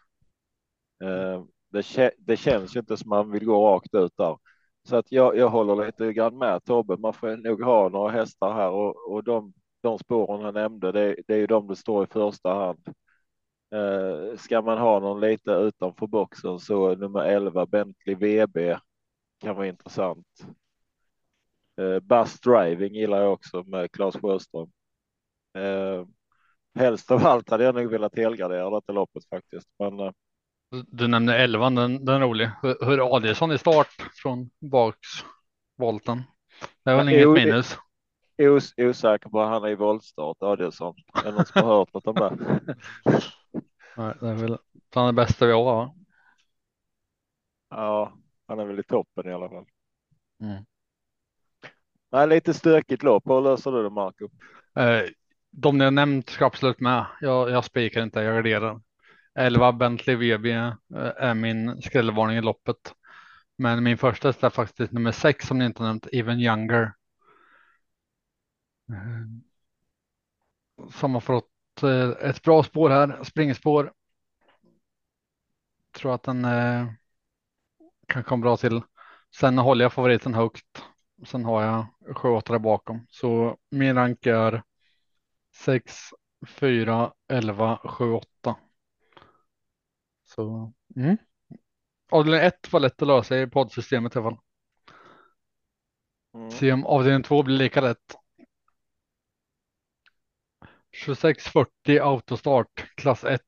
Eh, det, det känns ju inte som man vill gå rakt ut där. Så att jag, jag håller lite grann med Tobbe. Man får nog ha några hästar här och, och de, de spåren han nämnde, det, det är ju de det står i första hand. Eh, ska man ha någon lite utanför boxen så nummer 11 Bentley VB kan vara intressant. Eh, Bus Driving gillar jag också med Claes Sjöström. Eh, helst av allt hade jag nog velat helgardera detta loppet faktiskt. Men eh, du- nämnde elvan, den, den är rolig. Hur, Adielsson i start från baksvolten? Det är väl inget det- minus. os, osäker på han är i voltstart, Adielsson. Är det någon som har hört något om det? Nej, det är väl han är bästa vi har. Va? Ja, han är väl i toppen i alla fall. Mm. Nej, lite stökigt lopp. Hur löser du det, Marco? Eh, de ni har nämnt ska absolut med. Jag, jag spikar inte, jag garderar. 11 Bentley VB eh, är min skrällvarning i loppet. Men min första är faktiskt nummer 6 som ni inte nämnt, Even Younger. Eh, som har fått eh, ett bra spår här, springspår. Tror att den kan komma bra till. Sen håller jag favoriten högt. Sen har jag 7-8 där bakom. Så min rank är 6, 4, 11, 7, 8. Så mm. avdelning 1 var lätt att lösa i poddsystemet i alla fall. Mm. Se om avdelning 2 blir lika lätt. 2640 autostart klass 1.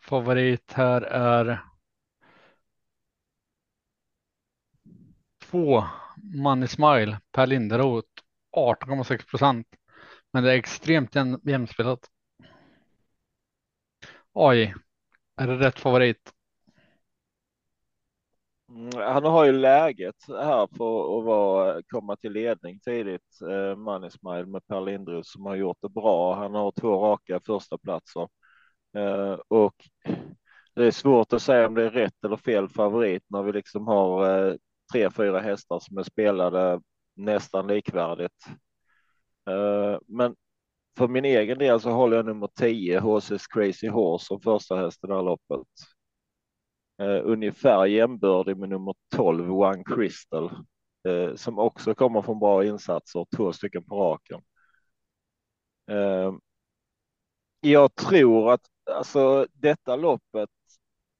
Favorit här är två Money Smile per Linderoth 18,6 procent. Men det är extremt jämspelat. Oj, är det rätt favorit? Mm, han har ju läget här för att vara, komma till ledning tidigt. Eh, Money Smile med Per Lindros som har gjort det bra. Han har två raka första platser eh, och det är svårt att säga om det är rätt eller fel favorit när vi liksom har eh, tre, fyra hästar som är spelade nästan likvärdigt. Eh, men för min egen del så håller jag nummer 10, HC's Crazy Horse som första häst i det här loppet. Uh, ungefär jämbördig med nummer 12, One Crystal, uh, som också kommer från bra insatser, två stycken på raken. Uh, jag tror att alltså detta loppet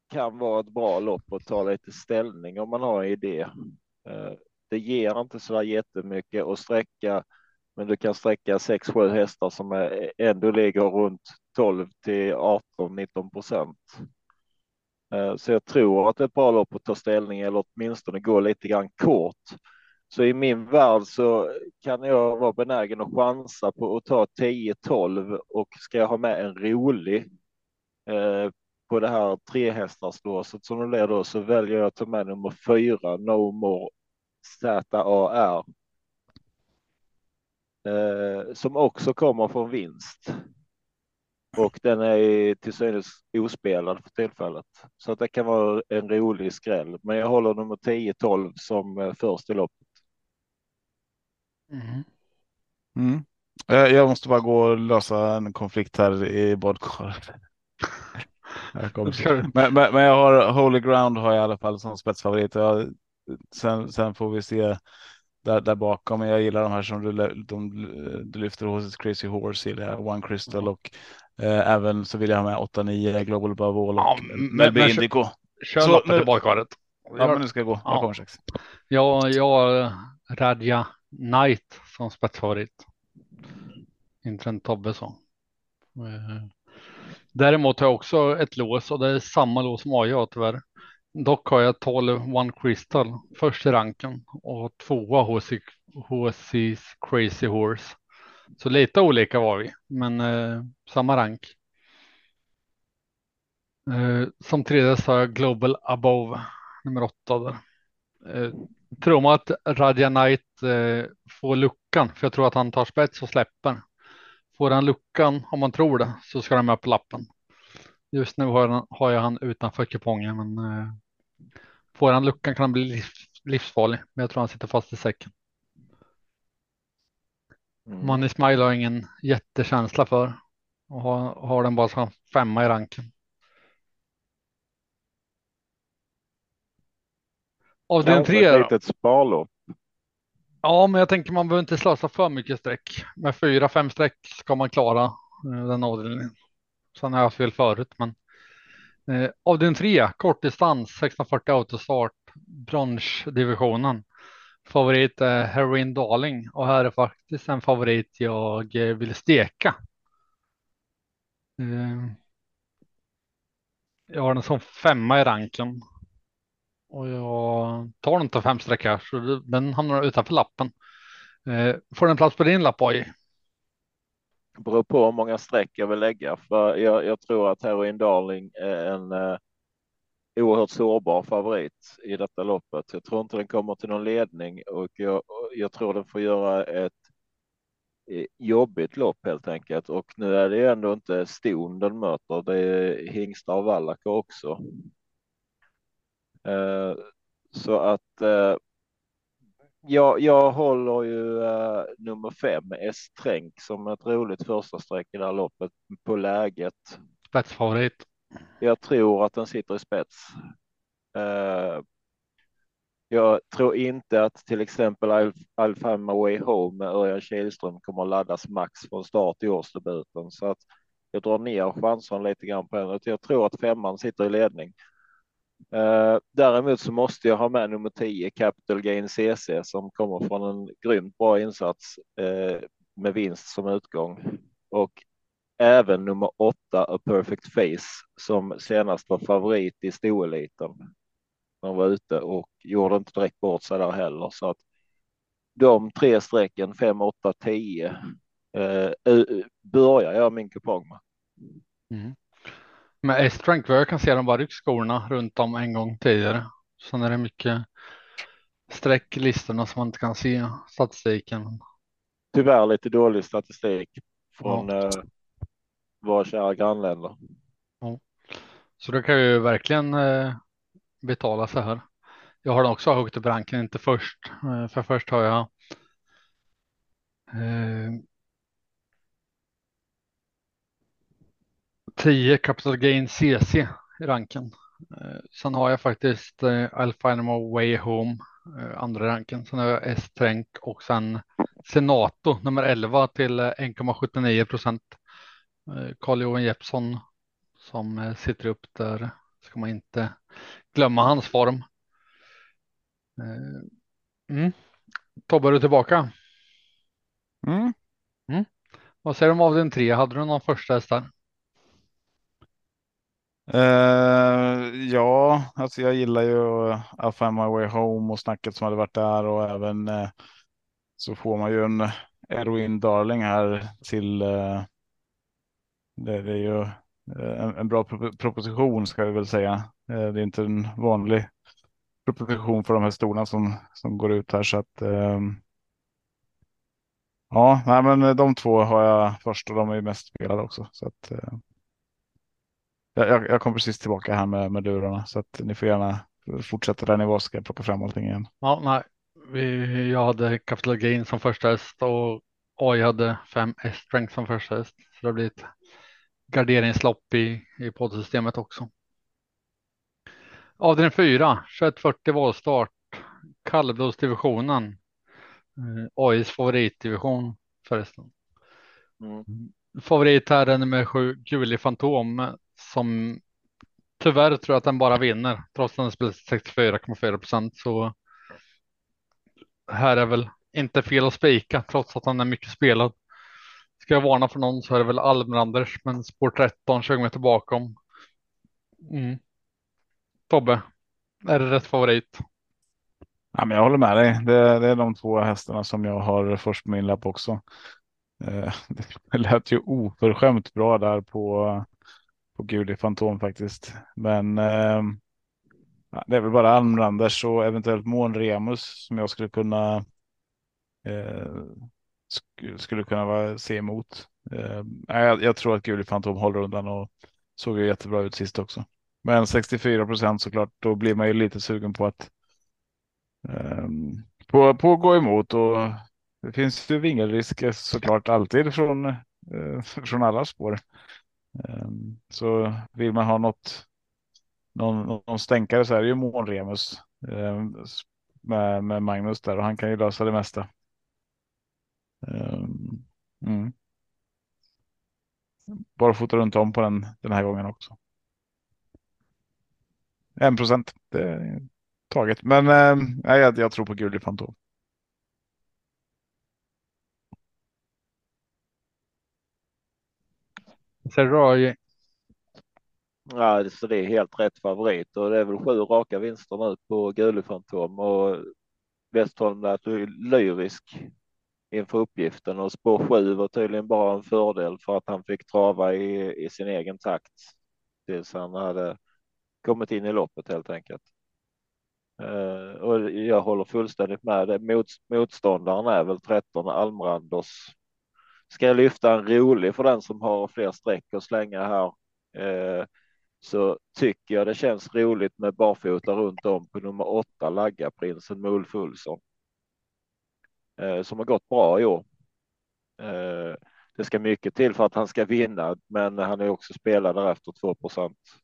kan vara ett bra lopp att ta lite ställning om man har en idé. Det ger inte så där jättemycket att sträcka men du kan sträcka 6-7 hästar som är, ändå ligger runt 12 till 18-19 procent. Eh, så jag tror att det är ett bra lopp att ta ställning eller åtminstone gå lite grann kort. Så i min värld så kan jag vara benägen att chansa på att ta 10-12 och ska jag ha med en rolig eh, på det här trehästarslåset som det blir då så väljer jag att ta med nummer fyra, No More ZAR eh, som också kommer från vinst. Och den är till synes ospelad för tillfället. Så att det kan vara en rolig skräll. Men jag håller nummer 10-12 som eh, först i loppet. Mm. Mm. Jag måste bara gå och lösa en konflikt här i badkaret. men, men, men, jag har Holy Ground har jag i alla fall som spetsfavorit. Jag, sen, sen får vi se där, där bakom. Men jag gillar de här som du, de, du lyfter hos Crazy Horse, gillar One Crystal och eh, även så vill jag ha med 8-9 Global Above All och ja, Melby Indico. Kör så, loppet i badkaret. Ja, men nu ska jag gå. Ja. kommer sex. Ja, jag Radja Knight som spetsfavorit. Inte en Tobbe så. Eh, däremot har jag också ett lås och det är samma lås som AJ tyvärr. Dock har jag 12 One Crystal först i ranken och tvåa hos HC's Crazy Horse. Så lite olika var vi, men eh, samma rank. Eh, som tredje sa jag Global Above, nummer åtta där. Eh, tror man att Radja Knight eh, får luckan, för jag tror att han tar spets och släpper. Får han luckan, om man tror det, så ska han med på lappen. Just nu har, har jag han utanför kupongen, men eh, får han luckan kan han bli livs, livsfarlig. Men jag tror han sitter fast i säcken. Mm. Money Smile har ingen jättekänsla för och har, har den bara som femma i ranken. Av den tre. Ett litet sparlopp. Ja, men jag tänker man behöver inte slösa för mycket streck. Med fyra, fem streck ska man klara eh, den avdelningen. Sen har jag fel förut, men Eh, avdelning 3, kortdistans, 1640 autostart, branschdivisionen. Favorit är Heroin Darling och här är faktiskt en favorit jag eh, vill steka. Eh, jag har den som femma i ranken. Och jag tar den till fem streck här så den hamnar utanför lappen. Eh, får den plats på din lapp, oj? Beror på hur många streck jag vill lägga, för jag, jag tror att Heroin Darling är en eh, oerhört sårbar favorit i detta loppet. Jag tror inte den kommer till någon ledning och jag, jag tror den får göra ett eh, jobbigt lopp helt enkelt. Och nu är det ju ändå inte ston den möter, det är hingstar och vallaka också. Eh, så att eh, jag, jag håller ju uh, nummer fem, S-Tränk, som ett roligt första streck i det här loppet på läget. Spetsfavorit. Jag tror att den sitter i spets. Uh, jag tror inte att till exempel my way home med Örjan Kihlström kommer laddas max från start i årsdebuten så att jag drar ner chansen lite grann på den. Jag tror att femman sitter i ledning. Uh, däremot så måste jag ha med nummer 10 Capital Gain CC som kommer från en grymt bra insats uh, med vinst som utgång och även nummer 8 A Perfect Face som senast var favorit i stoeliten. De var ute och gjorde inte direkt bort sig där heller så att de tre strecken 5, 8, 10 uh, börjar jag min kupong med. Mm. Med S-Strength jag kan se dem bara ryckt skorna runt om en gång tidigare. Sen är det mycket streck i listorna som man inte kan se statistiken. Tyvärr lite dålig statistik från ja. eh, våra kära grannländer. Ja. Så det kan ju verkligen eh, betala sig här. Jag har den också högt upp ranken, inte först. Eh, för först har jag 10 Capital Gain CC i ranken. Eh, sen har jag faktiskt eh, Alfa Way Home eh, andra ranken. Sen har jag S-Tränk och sen Senato nummer 11 till 1,79 procent. Carl Johan Jeppsson som sitter upp där ska man inte glömma hans form. Mm. Tobbe, är du tillbaka? Mm. Mm. Vad säger du om avdelning 3? Hade du någon första häst där? Uh, ja, alltså jag gillar ju I find my way home och snacket som hade varit där och även uh, så får man ju en Erwin Darling här till. Uh, det, det, är ju en, en bra proposition ska vi väl säga. det är inte en vanlig proposition för de här stolarna som som går ut här så att. Ehm, ja, nej, men de två har jag först och de är ju mest spelade också så att jag, jag kom precis tillbaka här med, med lurarna så att ni får gärna fortsätta där ni var ska jag plocka fram allting igen. Ja, nej, vi, jag hade Capital Gain som första häst och AI hade fem S-strength som första häst. Så det blir ett garderingslopp i, i poddsystemet också. Avdelning 4, 2140 voltstart, kallblodsdivisionen. Eh, AIs favoritdivision förresten. Mm. Favorit här är nummer sju, Guli Fantom som tyvärr tror jag att den bara vinner trots att den spelar 64,4 procent så. Här är väl inte fel att spika trots att han är mycket spelad. Ska jag varna för någon så är det väl Almranders men spår 13 20 meter bakom. Mm. Tobbe, är det rätt favorit? Ja, men jag håller med dig. Det, det är de två hästarna som jag har först på min lapp också. Eh, det lät ju oförskämt bra där på på Guli Fantom faktiskt. Men eh, det är väl bara Almranders och eventuellt Månremus som jag skulle kunna eh, sk skulle kunna vara, se emot. Eh, jag, jag, tror att Guli Fantom håller undan och såg ju jättebra ut sist också. Men 64 procent såklart, då blir man ju lite sugen på att eh, på, på att gå emot och det finns ju vingelrisker såklart alltid från, eh, från alla spår. Ehm, så vill man ha något, någon, någon stänkare så är det ju Månremus ehm, med, med Magnus där och han kan ju lösa det mesta. Ehm, mm. Bara fota runt om på den den här gången också. En procent, det är taget. Men äh, jag, jag tror på Gulli Fantom. Serraj. Ja, så det är helt rätt favorit och det är väl sju raka vinster nu på Gule Fantom och Westholm lät lyrisk inför uppgiften och spår sju var tydligen bara en fördel för att han fick trava i, i sin egen takt tills han hade kommit in i loppet helt enkelt. Uh, och jag håller fullständigt med. Det. Mot, motståndaren är väl 13 Almrandos ska jag lyfta en rolig för den som har fler streck att slänga här eh, så tycker jag det känns roligt med barfota runt om på nummer åtta, Laggaprinsen Mulf Ulsson. Eh, som har gått bra i år. Eh, det ska mycket till för att han ska vinna, men han är också spelad därefter 2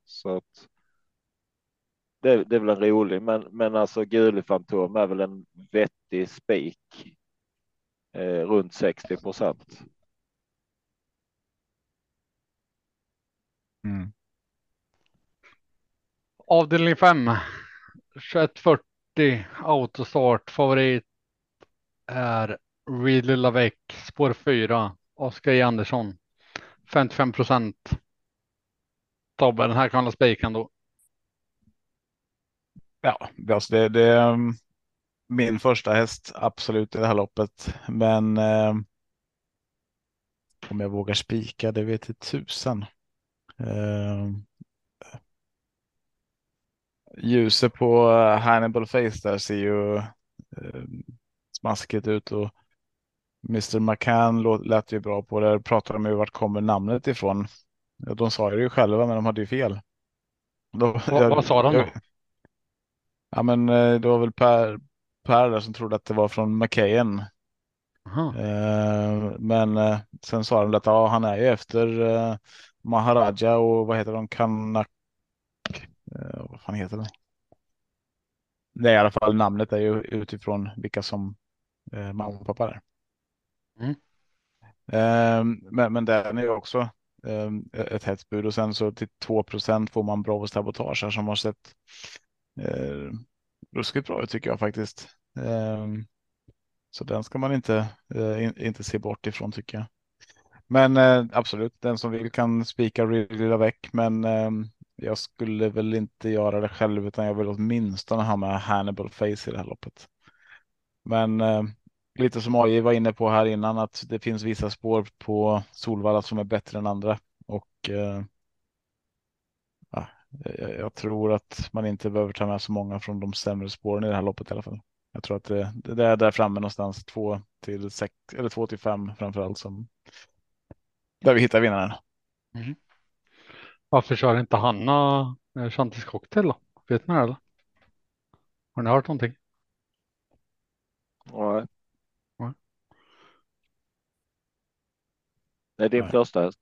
så att. Det, det är väl en rolig, men, men alltså Guli Fantom är väl en vettig spik. Eh, runt 60 procent. Mm. Avdelning 5. 2140 autostart. Favorit är Really Lavec spår 4. Oskar E Andersson. 55 procent. Tobbe, den här kan hålla spiken då. Ja, alltså det, det är mm, min första häst absolut i det här loppet. Men eh, om jag vågar spika, det vet tusan. Eh, ljuset på Hannibal Face där ser ju eh, smaskigt ut och Mr McCann lät ju bra på det. Pratade de ju vart kommer namnet ifrån. De sa det ju själva, men de hade ju fel. Då, vad, jag, vad sa de då? Jag, ja, men eh, det var väl Per, per där som trodde att det var från McKayen. Eh, men eh, sen sa de att ja, han är ju efter eh, Maharaja och vad heter de? Kanak. Eh, vad fan heter det? Det är i alla fall namnet är ju utifrån vilka som eh, mamma och pappa är. Mm. Eh, men, men den är ju också eh, ett hett bud och sen så till 2% får man bra sabotage här som har sett eh, ruskigt bra ut tycker jag faktiskt. Eh, så den ska man inte, eh, in, inte se bort ifrån tycker jag. Men eh, absolut, den som vill kan spika Ridley väck, men eh, jag skulle väl inte göra det själv, utan jag vill åtminstone ha med Hannibal Face i det här loppet. Men eh, lite som AJ var inne på här innan, att det finns vissa spår på Solvalla som är bättre än andra och eh, ja, jag, jag, tror att man inte behöver ta med så många från de sämre spåren i det här loppet i alla fall. Jag tror att det, det är där framme någonstans två till sex eller två till fem framför allt som där vi hittar vinnaren. Mm. Varför kör inte Hanna eh, Chantis cocktail då? Vet ni det eller? Har ni hört någonting? Nej. Nej. Det är din Nej. första häst.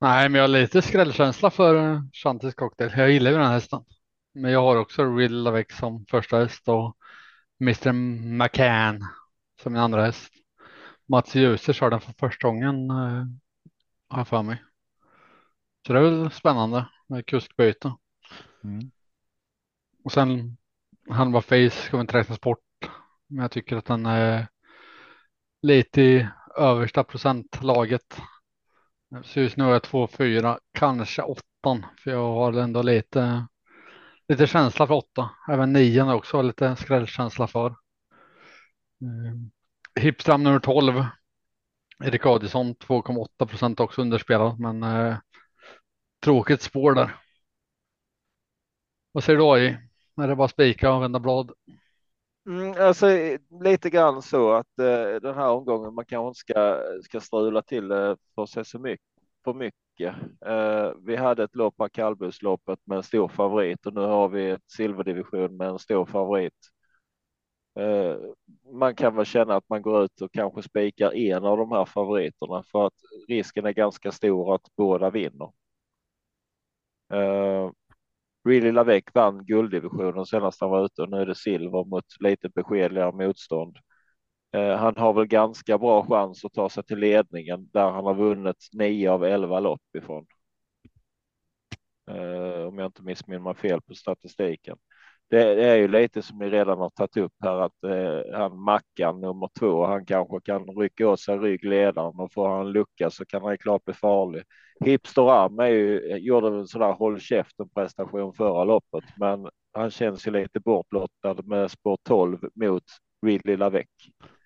Nej, men jag har lite skrällkänsla för Chantis eh, cocktail. Jag gillar ju den här hästen. Men jag har också Riddle Lavec som första häst och Mr McCann som min andra häst. Mats Djuse kör den för första gången eh, har jag för mig. Så det är väl spännande med kuskbyte. Mm. Och sen han var face ska inte räknas bort. Men jag tycker att den är lite i översta procentlaget. Så just nu är jag 2-4, kanske 8 för jag har ändå lite lite känsla för 8. Även 9 är också lite skrällkänsla för. Mm. Hipstam nummer 12. Erik Adielsson 2,8 procent också underspelad, men eh, tråkigt spår där. Vad säger du AI? Är det bara spika och vända blad? Mm, alltså lite grann så att eh, den här omgången man kanske inte ska, ska strula till det eh, för sig så mycket för mycket. Eh, vi hade ett lopp på kallblodsloppet med en stor favorit och nu har vi ett silverdivision med en stor favorit. Eh, man kan väl känna att man går ut och kanske spikar en av de här favoriterna för att risken är ganska stor att båda vinner. Eh, uh, Really Lavec vann gulddivisionen senast han var ute och nu är det silver mot lite beskedligare motstånd. Uh, han har väl ganska bra chans att ta sig till ledningen där han har vunnit nio av elva lopp ifrån. Uh, om jag inte missminner mig fel på statistiken det, är ju lite som ni redan har tagit upp här att eh, han Mackan nummer två, han kanske kan rycka åt sig ryggledaren och får han lucka så kan han klart bli farlig. Hipster Am är ju, gjorde en sån där håll käften prestation förra loppet, men han känns ju lite bortblottad med spår 12 mot Ridley Lavec.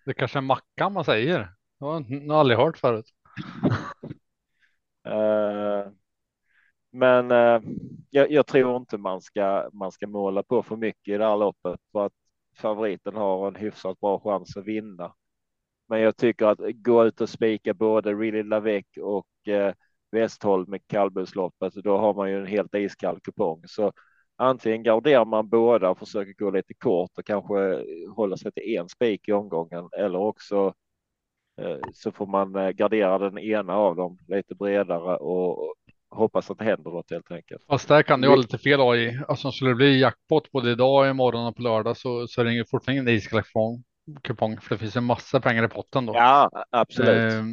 Det kanske är Mackan man säger. Det har jag aldrig hört förut. uh, Men eh, jag, jag, tror inte man ska, man ska måla på för mycket i det här loppet för att favoriten har en hyfsat bra chans att vinna. Men jag tycker att gå ut och spika både Really Lavec och eh, Westholm med kallblodsloppet, då har man ju en helt iskall kupong. Så antingen garderar man båda och försöker gå lite kort och kanske eh, hålla sig till en spik i omgången eller också eh, så får man eh, gardera den ena av dem lite bredare och hoppas att det händer något helt enkelt. Fast där kan det vara lite fel i. Alltså skulle det bli jackpot både idag, imorgon och på lördag så, så är det fortfarande ingen iskall kupong för det finns en massa pengar i potten då. Ja, absolut. Eh,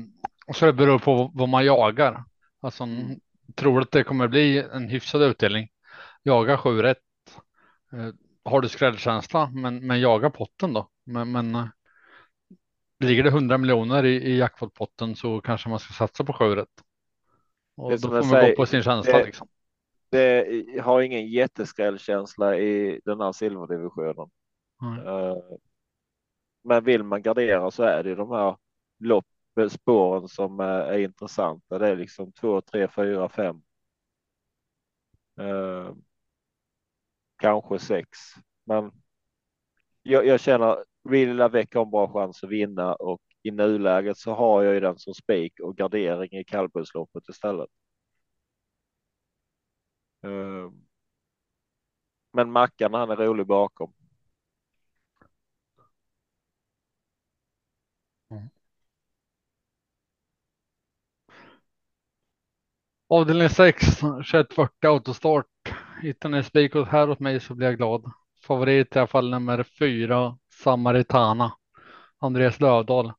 och så det beror på vad man jagar. Alltså, mm. tror att det kommer bli en hyfsad utdelning. Jaga 7 rätt. Eh, har du skrällkänsla, men, men jaga potten då. Men, men eh, ligger det 100 miljoner i, i jackpot-potten så kanske man ska satsa på 7 rätt. Och då får man säger, gå på sin känsla. Det, liksom. det har ingen jätteskrällkänsla i den här silverdivisionen. Mm. Uh, men vill man gardera så är det de här lopp spåren som är intressanta. Det är liksom två, tre, fyra, fem. Eh, kanske sex, men jag, jag känner Really Lavec har en bra chans att vinna och i nuläget så har jag ju den som spik och gardering i kallblodsloppet istället. Ehm. Men Mackan han är rolig bakom. Mm. Avdelning 6, 2140 autostart. Hittar ni spikot här åt mig så blir jag glad. Favorit i alla fall nummer fyra, Samaritana. Andreas Lövdahl.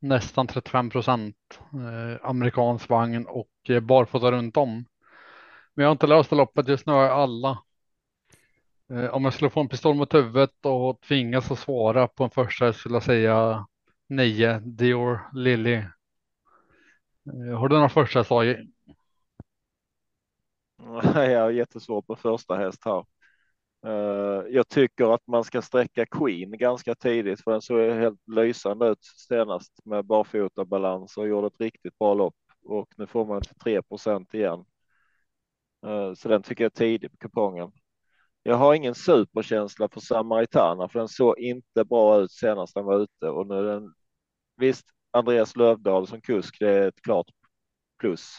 Nästan 35 procent. Eh, amerikansk vagn och eh, barfota runt om. Men jag har inte löst loppet. Just nu har jag alla. Eh, om jag skulle få en pistol mot huvudet och tvingas att svara på en första skulle jag säga 9 Dior Lilly. Eh, har du några första slag? Jag har jättesvårt på första häst här. Eh, jag tycker att man ska sträcka Queen ganska tidigt för den såg helt lysande ut senast med barfota balans och gjorde ett riktigt bra lopp och nu får man 3% igen. Eh, så den tycker jag är tidig på kupongen. Jag har ingen superkänsla för Samaritana för den såg inte bra ut senast den var ute och nu är den visst Andreas Lövdahl som kusk, det är ett klart plus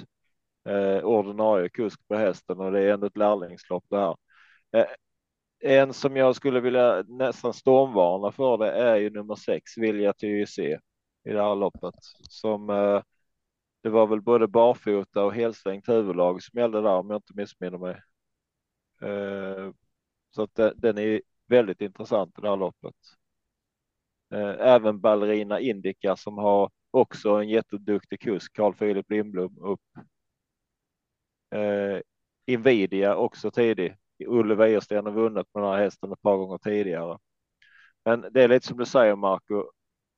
eh, ordinarie kusk på hästen och det är ändå ett lärlingslopp det här. Eh, en som jag skulle vilja nästan stormvarna för det är ju nummer sex, Vilja till se i det här loppet som eh, det var väl både barfota och helsvängt huvudlag som gällde där om jag inte missminner mig. Eh, så att det, den är väldigt intressant i det här loppet. Eh, även Ballerina Indica som har också en jätteduktig kusk, Carl Philip Lindblom upp eh, Invidia också tidig. Olle Wäjersten har vunnit med den här hästen ett par gånger tidigare. Men det är lite som du säger Marco.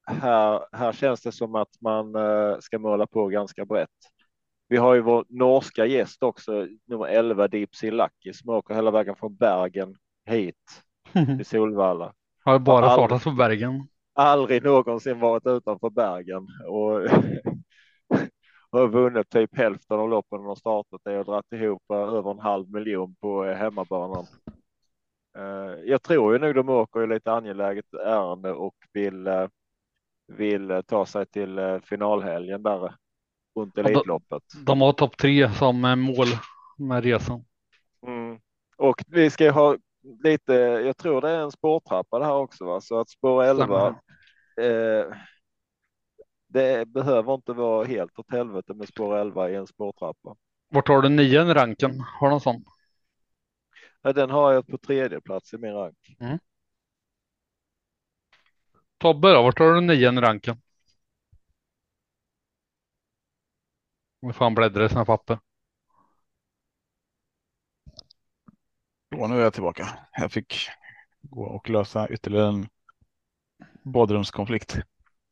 Här, här känns det som att man eh, ska måla på ganska brett. Vi har ju vår norska gäst också, nummer 11 Deep Sea Lucky som åker hela vägen från Bergen hit till Solvalla. Har bara startat på Bergen. Aldrig någonsin varit utanför Bergen och har vunnit typ hälften av loppen de har startat det och dragit ihop över en halv miljon på eh, hemmabanan. Eh, jag tror ju nog de åker i lite angeläget ärende och vill eh, vill ta sig till finalhelgen där runt Elitloppet. De, de har topp tre som mål med resan. Mm. Och vi ska ha lite, jag tror det är en spårtrappa det här också, va? så att spår 11 eh, det behöver inte vara helt åt helvete med spår 11 i en spårtrappa. Vart har du nian i ranken? Har du någon sån? Ja, den har jag på tredje plats i min rank. Mm. Tobbe då, vart har du nian i ranken? Nu får han bläddra i sina papper. Då nu är jag tillbaka. Jag fick gå och lösa ytterligare en badrumskonflikt.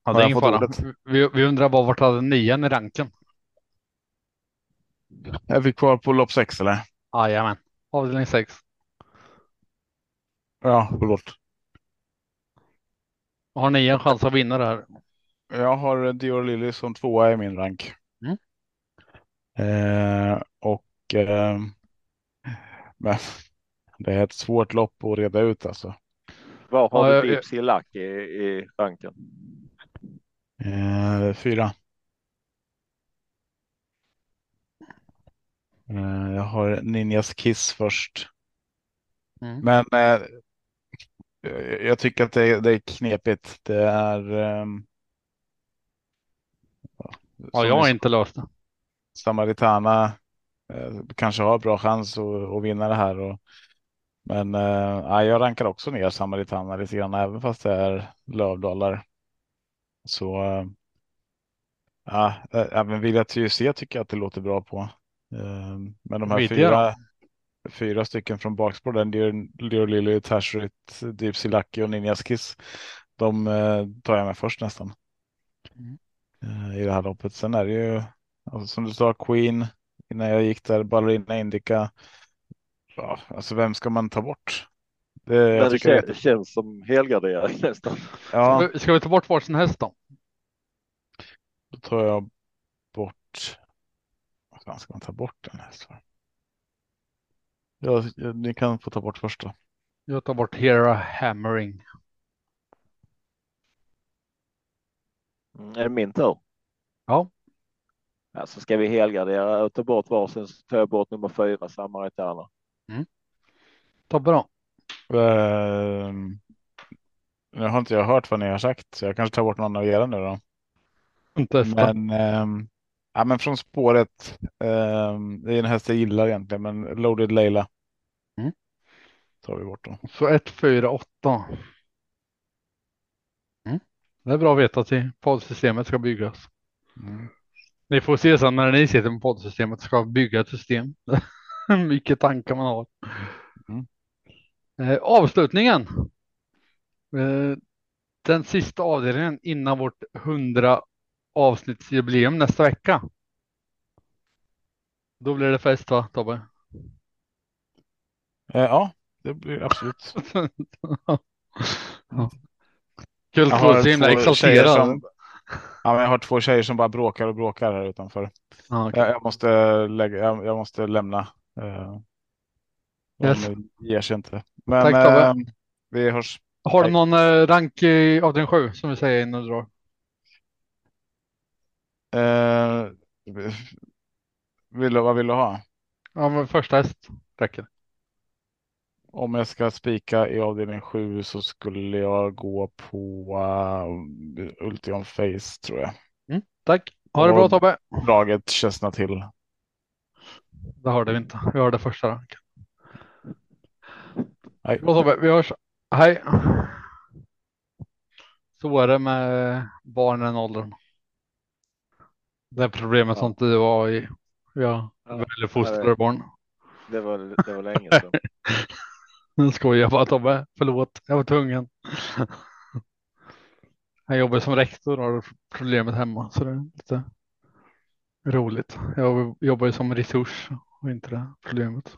Ja, det är ingen fara. Vi, vi undrar bara vart hade nian i ranken? Är vi kvar på lopp sex eller? Jajamän, avdelning sex. Ja, förlåt. Har ni en chans att vinna det här? Jag har Dior Lilly som tvåa i min rank. Mm. Eh, och eh, men, det är ett svårt lopp att reda ut alltså. Var har ja, du Deep Sea Luck i, i ranken? Eh, fyra. Eh, jag har Ninjas Kiss först. Mm. Men eh, jag- tycker att det, det är knepigt. Det är. ehm, Ja, jag har inte löst det. Samaritana eh, kanske har bra chans att, att vinna det här. Och, men eh, ja, jag rankar också ner Samaritana lite grann, även fast det är lövdalar. Så eh, ja, eh, även Vilja TUC tycker jag att det låter bra på. Eh, men de här Vidja fyra, fyra stycken från bakspår, den Leo Lily, Tashrit, Deep Lucky och Ninjas Kiss. De eh, tar jag med först nästan. Mm. Eh, I det här loppet. Sen är det ju alltså, som du sa Queen innan jag gick där, Ballerina Indica. Ja, alltså vem ska man ta bort? Det, jag tycker det det känns som helgardering nästan. ja, Ska vi- Ska vi ta bort varsin häst då? då tar jag bort. Vad fan ska man ta bort den här? Ja, ni kan få ta bort först då. Jag tar bort Hera Hammering. Mm, Är det min tur? Ja. Alltså ska vi helgardera och ta bort varsin så tar jag bort nummer fyra, Samaritana. Ta bra. Ehm, nu har inte jag hört vad ni har sagt, så jag kanske tar bort någon av era nu då. Men, ehm, ja, men från spåret. ehm, det är en häst jag gillar egentligen, men Loaded Leila. Mm. Tar vi bort då. Så 1, 4, 8. Mm. Det är bra att veta i poddsystemet ska byggas. Mm. Ni får se sen när ni sitter med poddsystemet ska bygga ett system. Mycket tankar man har. Eh, avslutningen. Eh, den sista avdelningen innan vårt 100 avsnittsjubileum nästa vecka. Då blir det fest va Tobbe? Eh, ja, det blir absolut. Kul att vara så himla exalterad. som- Ja, men jag har två tjejer som bara bråkar och bråkar här utanför. Ja, okej. Jag, jag, måste, lägga, jag, jag måste lämna. Eh, Yes. ger sig inte. Men Tack, eh, vi hörs. Har du någon eh, rank i avdelning 7 som vi säger innan du drar? Eh, vill du, vad vill du ha? Ja, men första häst räcker. Om jag ska spika i avdelning 7 så skulle jag gå på uh, Ultion Face tror jag. Tack. Ha det bra Tobbe. Draget Chestnut Hill. Det hörde vi inte. Vi hörde första ranken. Nej. Bra Tobbe, vi hörs. Hej. Så är det med barn i den åldern. Det är problemet Ja. som inte du var i. Jag Ja. väljer fostrare barn. Det var, det var länge sedan. Nu skojar jag bara Tobbe. Förlåt, jag var tvungen. Jag jobbar som rektor och har problemet hemma så det är lite roligt. Jag jobbar ju som resurs och inte det problemet.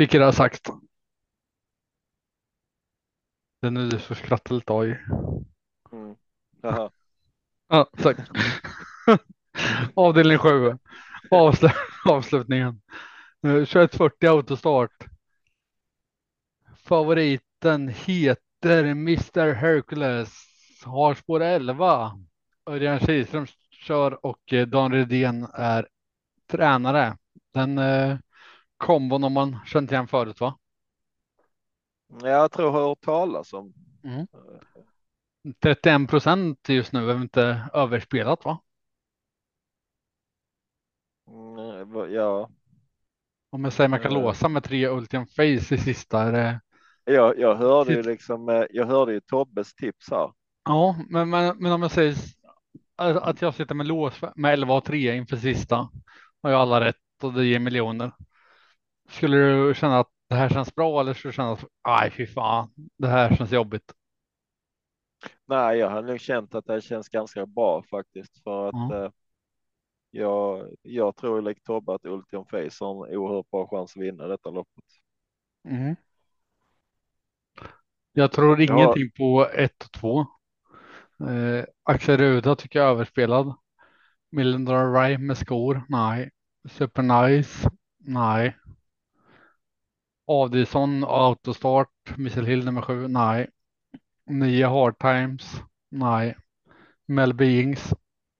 Fick jag det sagt. Det är nu du får skratta lite aj. Mm. Jaha. Ja, tack. Avdelning 7. Avsl avslutningen. Eh, 2140 autostart. Favoriten heter Mr Hercules. Har spår 11. Örjan Kihlström kör och eh, Dan Redén är tränare. Den eh, kombon om man känt igen förut va? Jag tror jag har hört talas om. Mm. 31 procent just nu är väl inte överspelat va? Mm, Ja, Om jag säger man kan Eh. låsa med tre Ultium Face i sista. Är det... jag, jag hörde ju liksom, eh, jag hörde ju Tobbes tips här. Ja, men, men, men om jag säger att jag sitter med lås med 11 och 3 inför sista har jag alla rätt och det ger miljoner. Skulle du känna att det här känns bra eller skulle du känna att aj fy fan, det här känns jobbigt? Nej, jag har nog känt att det känns ganska bra faktiskt för att Ja. eh, jag, jag tror likt Tobbe att Ultium Face har en oerhört bra chans att vinna detta loppet. Mm. Jag tror Ja. ingenting på 1 och 2. Eh, Axel Ruda tycker jag är överspelad. Million Dollar Rye med skor? Nej. Super Nice? Nej. Adison Autostart Missile Hill nummer 7? Nej. Nya Hard Times? Nej. Melby Ings.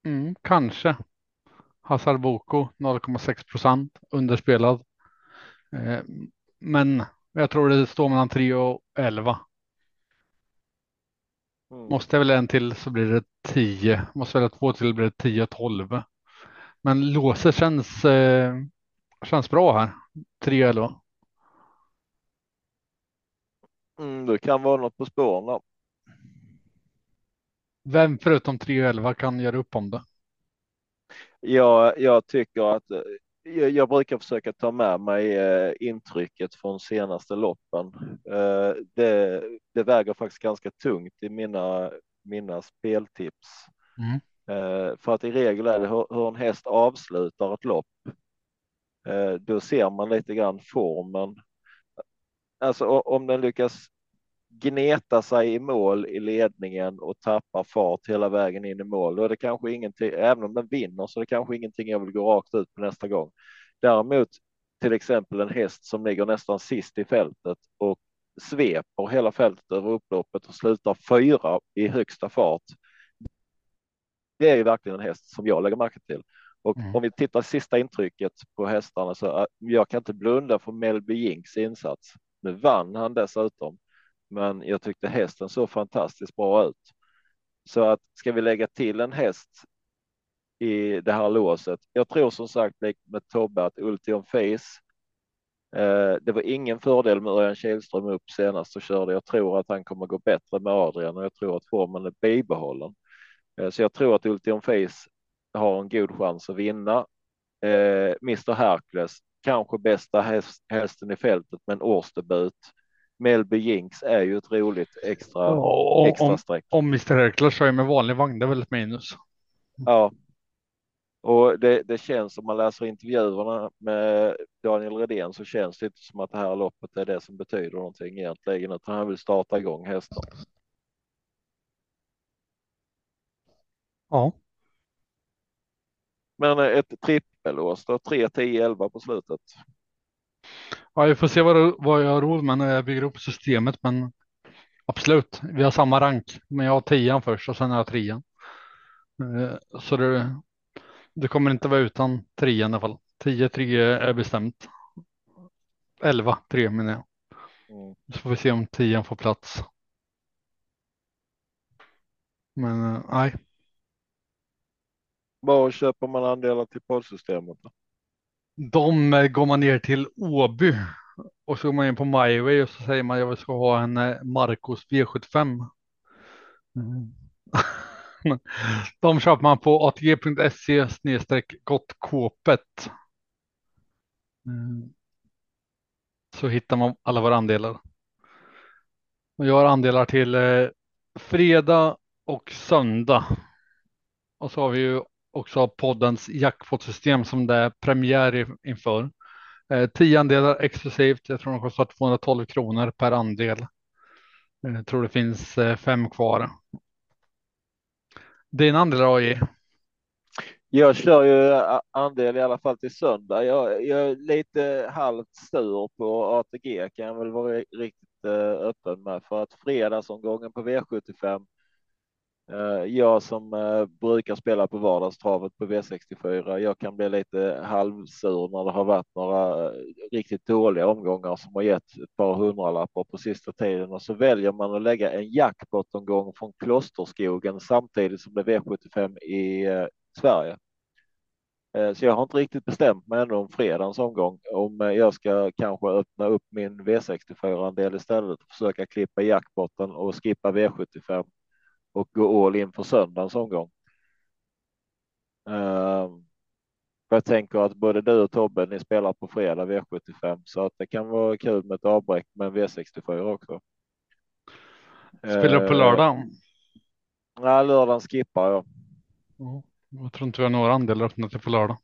Mm, kanske. Hazard Boko 0,6 procent underspelad. Eh, men jag tror det står mellan 3 och 11. Mm. Måste jag väl en till så blir det 10. Måste välja två till blir det 10 och 12. Men låset känns, eh, känns bra här. 3 och 11. Mm, det kan vara något på spåren där. Vem förutom 3 och 11 kan göra upp om det? Jag, jag tycker att eh, jag, jag brukar försöka ta med mig eh, intrycket från senaste loppen. Eh, det, det väger faktiskt ganska tungt i mina, mina speltips. Mm. Eh, för att i regel är det hur, hur en häst avslutar ett lopp. Eh, då ser man lite grann formen. Alltså om den lyckas gneta sig i mål i ledningen och tappar fart hela vägen in i mål, då är det kanske ingenting, även om den vinner så är det kanske ingenting jag vill gå rakt ut på nästa gång. Däremot till exempel en häst som ligger nästan sist i fältet och sveper hela fältet över upploppet och slutar fyra i högsta fart. Det är ju verkligen en häst som jag lägger märke till. Och Mm. om vi tittar sista intrycket på hästarna så äh, jag kan inte blunda för Melby Jinks insats. Nu vann han dessutom, men jag tyckte hästen såg fantastiskt bra ut. Så att ska vi lägga till en häst i det här låset? Jag tror som sagt likt med Tobbe att Ultion Face. Eh, det var ingen fördel med Örjan Kihlström upp senast och körde. Jag tror att han kommer gå bättre med Adrian och jag tror att formen är bibehållen. Eh, så jag tror att Ultion Face har en god chans att vinna. Eh, Mr Hercules, kanske bästa häst, hästen i fältet med en årsdebut. Melby Jinx är ju ett roligt extra, Och extra om, streck. om Mr Hercules kör med vanlig vagn, det är väl ett minus. Ja. Och det, det känns som man läser intervjuerna med Daniel Redén så känns det inte som att det här loppet är det som betyder någonting egentligen, utan han vill starta igång hästen. Ja, Men ett trippellås då, 3, 10, 11 på slutet. ja vi får se vad, vad jag har råd med när jag bygger upp systemet, men absolut, vi har samma rank. Men jag har tian först och sen har jag trean. Eh, Så det, det kommer inte vara utan trean i alla fall. 10 3 är bestämt. 11 3 menar jag. Mm. Så får vi se om tian får plats. Men eh, nej, var köper man andelar till poddsystemet? De eh, går man ner till Åby och så går man in på MyWay och så säger man jag ska ha en eh, Marcos V75. Mm. De köper man på atg.se snedstreck gottkåpet. Mm. Så hittar man alla våra andelar. Och jag har andelar till eh, fredag och söndag. Och så har vi ju också poddens jackpot-system som det är premiär inför. Eh, tio andelar exklusivt. Jag tror de kostar 212 kronor per andel. Eh, jag tror det finns eh, fem kvar. Din andel AJ? Jag kör ju eh, andel i alla fall till söndag. Jag, jag är lite halvt sur på ATG kan jag väl vara riktigt öppen med för att fredagsomgången på V75. Eh, jag som eh, brukar spela på vardagstravet på V64. Jag kan bli lite halvsur när det har varit några eh, riktigt dåliga omgångar som har gett ett par hundralappar på sista tiden och så väljer man att lägga en jackpot-omgång från Klosterskogen samtidigt som det är V75 i Sverige. Så jag har inte riktigt bestämt mig ännu om fredagens omgång, om jag ska kanske öppna upp min V64-andel istället och försöka klippa jackpotten och skippa V75 och gå all in för söndagens omgång. Ehm, för Jag tänker att både du och Tobbe, ni spelar på fredag V75 så att det kan vara kul med ett avbräck med en V64 också. Spelar du på Eh, lördag? Nej, lördagen skippar jag. Ja, Jag tror inte vi har några andelar öppnade på lördag.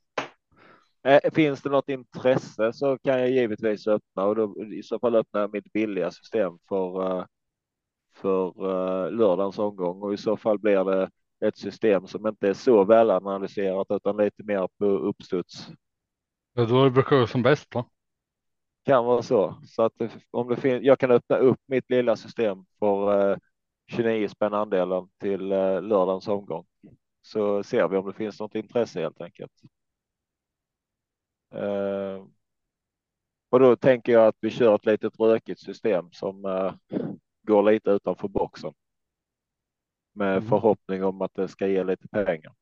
Eh, Finns det något intresse så kan jag givetvis öppna och då i så fall öppnar jag mitt billiga system för, eh, för eh, lördagens omgång och i så fall blir det ett system som inte är så välanalyserat utan lite mer på uppstuds. Ja, Då brukar det vara som bäst va? Kan vara så så att det, om det finns, jag kan öppna upp mitt lilla system för eh, 29 spänn andelen till eh, lördagens omgång. Så ser vi om det finns något intresse helt enkelt. Eh, och då tänker jag att vi kör ett litet rökigt system som eh, går lite utanför boxen. Med Mm. förhoppning om att det ska ge lite pengar.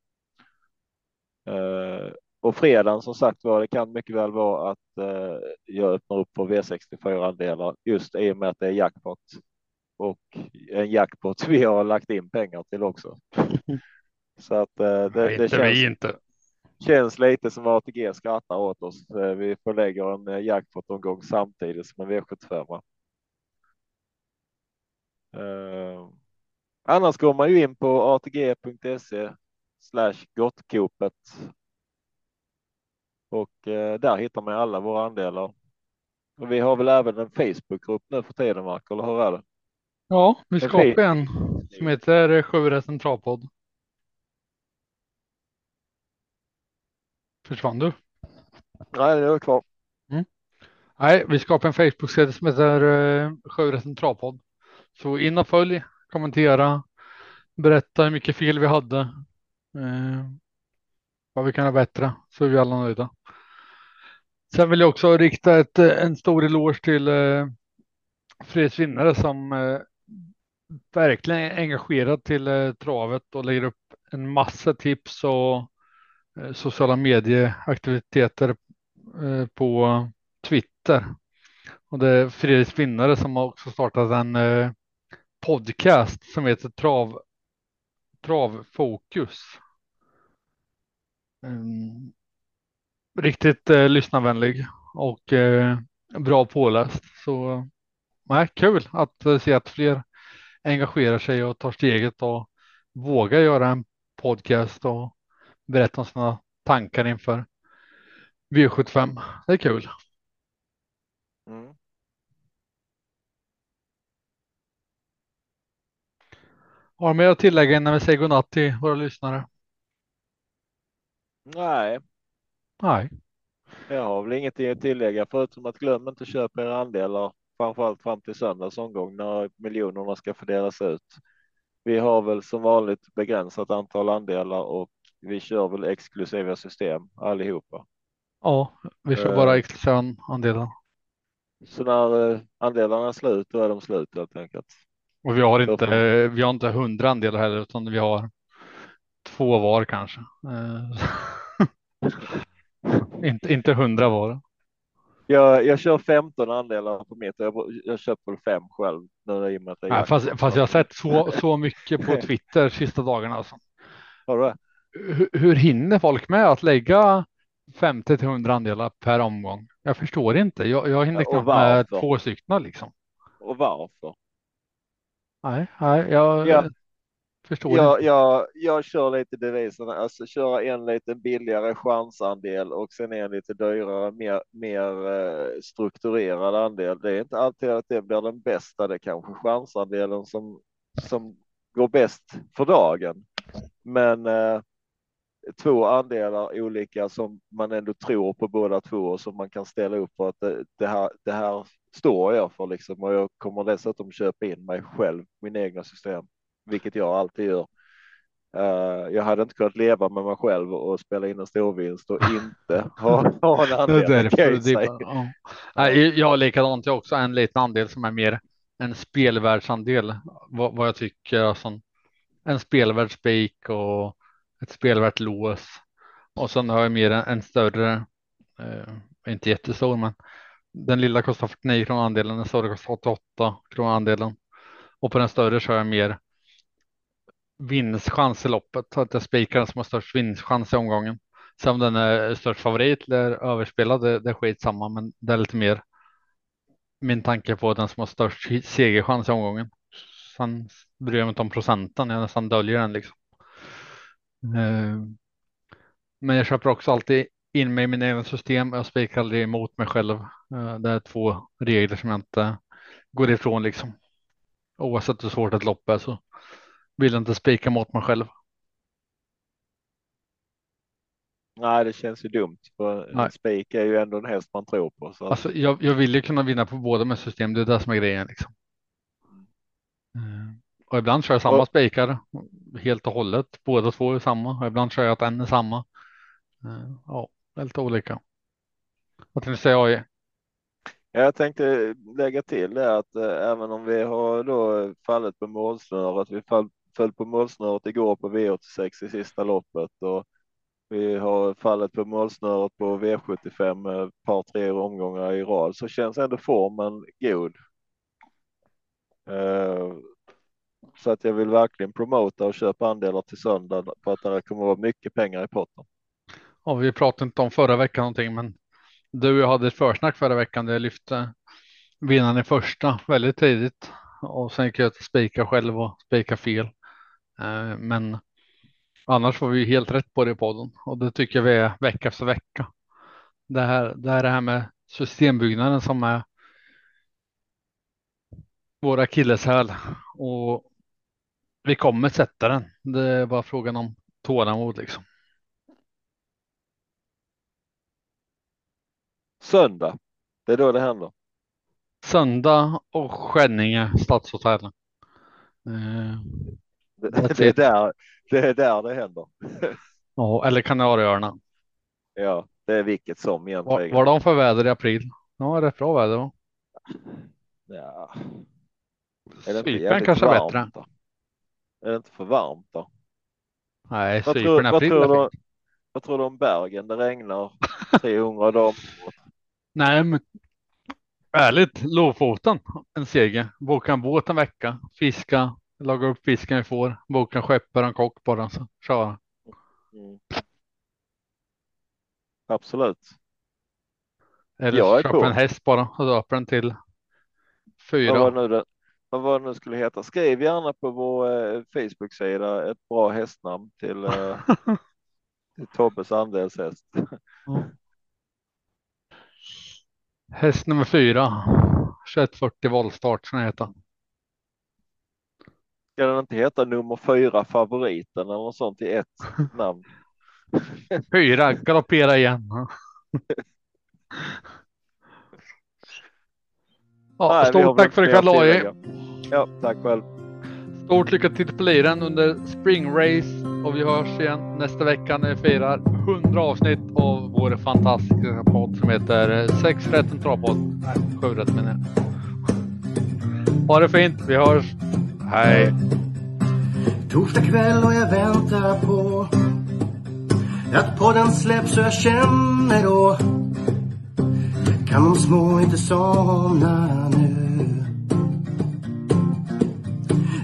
Eh, och fredagen som sagt var, det kan mycket väl vara att eh, jag öppnar upp på V64 andelar just i och med att det är jackpot. Och en jackpot vi har lagt in pengar till också. Så att eh, det, det känns, inte. känns lite som ATG skrattar åt oss. Eh, Vi förlägger en eh, jackpot omgång samtidigt som en V75. Uh, annars går man ju in på atg.se slash gottkopet. Och eh, där hittar man alla våra andelar. Och vi har väl även en Facebookgrupp nu för tiden, Mark, eller hur är det? Ja, vi skapar en som heter Sju rätt travpodd. Försvann du? Nej, det är kvar. Nej, vi skapar en Facebook-sida som heter uh, Sju rätt travpodd. Så in och följ, kommentera, berätta hur mycket fel vi hade. Eh, vad vi kan förbättra så är vi alla nöjda. Sen vill jag också rikta ett, en stor eloge till eh, Fredriks vinnare som eh, verkligen är engagerad till eh, travet och lägger upp en massa tips och eh, sociala medieaktiviteter eh, på Twitter. Och det är Fredriks vinnare som har också startat en eh, podcast som heter Trav, Travfokus. Mm, riktigt eh, lyssnarvänlig och eh, bra påläst. Så nej, kul att eh, se att fler engagerar sig och tar steget och vågar göra en podcast och berätta om sina tankar inför V75. Det är kul. Mm. Har du mer att tillägga innan vi säger godnatt till våra lyssnare? Nej, Nej, jag har väl ingenting att tillägga förutom att glöm inte köpa era andelar, framförallt fram till söndags omgång när miljonerna ska fördelas ut. Vi har väl som vanligt begränsat antal andelar och vi kör väl exklusiva system allihopa. ja, vi kör Eh. bara exklusiva andelar. Så när eh, andelarna är slut, då är de slut helt enkelt. Och vi har inte, vi har inte hundra andelar heller, utan vi har två var kanske. Eh, inte, inte hundra var. Jag, jag kör 15 andelar på mitt. Jag, jag köper fem själv nu i och med Nej, fast, fast jag har sett så, så mycket på Twitter sista dagarna. Alltså. Har du? Hur, hur hinner folk med att lägga 50 till 100 andelar per omgång? Jag förstår inte. Jag, jag hinner Och knappt med två stycken liksom. Och varför? Nej, nej jag Ja. förstår Jag, inte. jag, jag kör lite devisen, alltså köra en lite billigare chansandel och sen en lite dyrare, mer, mer eh, strukturerad andel. Det är inte alltid att det blir den bästa. Det är kanske chansandelen som, som går bäst för dagen. Men eh, två andelar olika som man ändå tror på båda två och som man kan ställa upp på att det, det, här, det här står jag för liksom och jag kommer dessutom köpa in mig själv, min egna system, vilket jag alltid gör. Eh, jag hade inte kunnat leva med mig själv och spela in en storvinst och inte ha, ha en Det andel. är kan därför. Det är bara, ja. Nej, jag har likadant. Jag har också en liten andel som är mer en spelvärldsandel. Vad, vad jag tycker. Alltså, en spelvärd spik och ett spelvärt lås. Och sen har jag mer en, en större, eh, inte jättestor, men den lilla kostar 49 kronor andelen, den större kostar 88 kronor andelen. Och på den större kör jag mer vinstchans i loppet, så att jag spikar den som har störst vinstchans i omgången. Sen om den är störst favorit eller överspelad, det, det är skitsamma, men det är lite mer min tanke på den som har störst segerchans i omgången. Sen bryr jag mig inte om procenten, jag nästan döljer den liksom. Mm. Men jag köper också alltid in mig i mina egna system. Jag spikar aldrig emot mig själv. Eh, Det är två regler som jag inte går ifrån liksom. Oavsett hur svårt ett lopp är så vill jag inte spika mot mig själv. Nej, det känns ju dumt. För Nej. en spik är ju ändå en häst man tror på. Så. Alltså, jag, jag vill ju kunna vinna på båda med system. Det är det som är grejen liksom. Eh, Och ibland kör jag samma Och- spikar helt och hållet. Båda två är samma. Och ibland kör jag att en är samma. Eh, Ja, väldigt olika. Vad tänkte du säga AI? Jag tänkte lägga till det att eh, även om vi har då fallit på målsnöret, vi fall, föll på målsnöret igår på V86 i sista loppet och vi har fallit på målsnöret på V75 ett par tre omgångar i rad så känns ändå formen god. Eh, så att jag vill verkligen promota och köpa andelar till söndag på att det kommer att vara mycket pengar i potten. Och vi pratade inte om förra veckan någonting, men du och jag hade ett försnack förra veckan där jag lyfte vinnaren i första väldigt tidigt och sen gick jag till spika själv och spika fel. Eh, men annars var vi helt rätt på det i podden och det tycker vi är vecka efter vecka. Det här, det här, det här med systembyggnaden som är våra akilleshäl och vi kommer sätta den. Det är bara frågan om tålamod liksom. Söndag, det är då det händer. Söndag och Skänninge stadshotell. Eh, Det, det, är där, det är där det händer. Ja, eller Kanarieöarna. Ja, det är vilket som Vad egentligen. var de för väder i april? Ja, rätt bra väder. va? Ja. Cypern kanske är varmt bättre. då? Är det inte för varmt då? Nej, Vad tror, Cypern vad, april tror du, fint. vad tror du om Bergen? Det regnar 300 dagar. Nej, men ärligt, Lofoten, en seger. Boka en båt en vecka, fiska, laga upp fisken vi får, boka en skeppare, en kock bara, så köra. Mm. Absolut. Eller Jag köpa på. en häst bara och döpa den till Vad var, fyra. nu det, vad var det nu skulle heta? Skriv gärna på vår eh, Facebook-sida ett bra hästnamn till, eh, till Tobbes andelshäst. Häst nummer fyra, 2140 voltstart ska den heta. Ska den inte heta nummer fyra favoriten eller något sånt i ett namn? Fyra, galoppera igen. Ja, Nej, stort tack för ikväll tillägga. Ja, tack själv. Stort lycka till på liren under Spring Race och vi hörs igen nästa vecka när vi firar 100 avsnitt av vår fantastiska podd som heter 6 rätt en travpodd. Nej, 7 rätt menar jag. Ha det fint, vi hörs. Hej! Torsdag kväll och jag väntar på att podden släpps och jag känner då kan de små inte somna nu.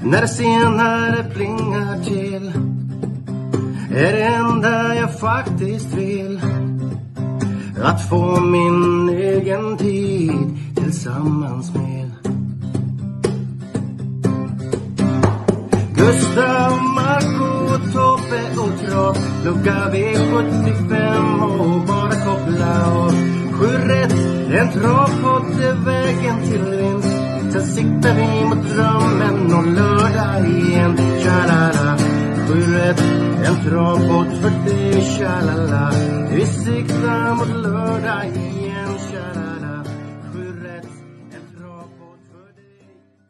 När det senare plingar till är det enda jag faktiskt vill. Att få min egen tid tillsammans med. Gustav, Marco, Tobbe och Trav Lucka V75 och bara koppla av. Sju rätt, en travpott är vägen till vinst. Sen siktar vi mot drömmen och lördag igen Tja-la-la Sju rätt, en travbåt. för dig Tja-la-la Vi siktar mot lördag igen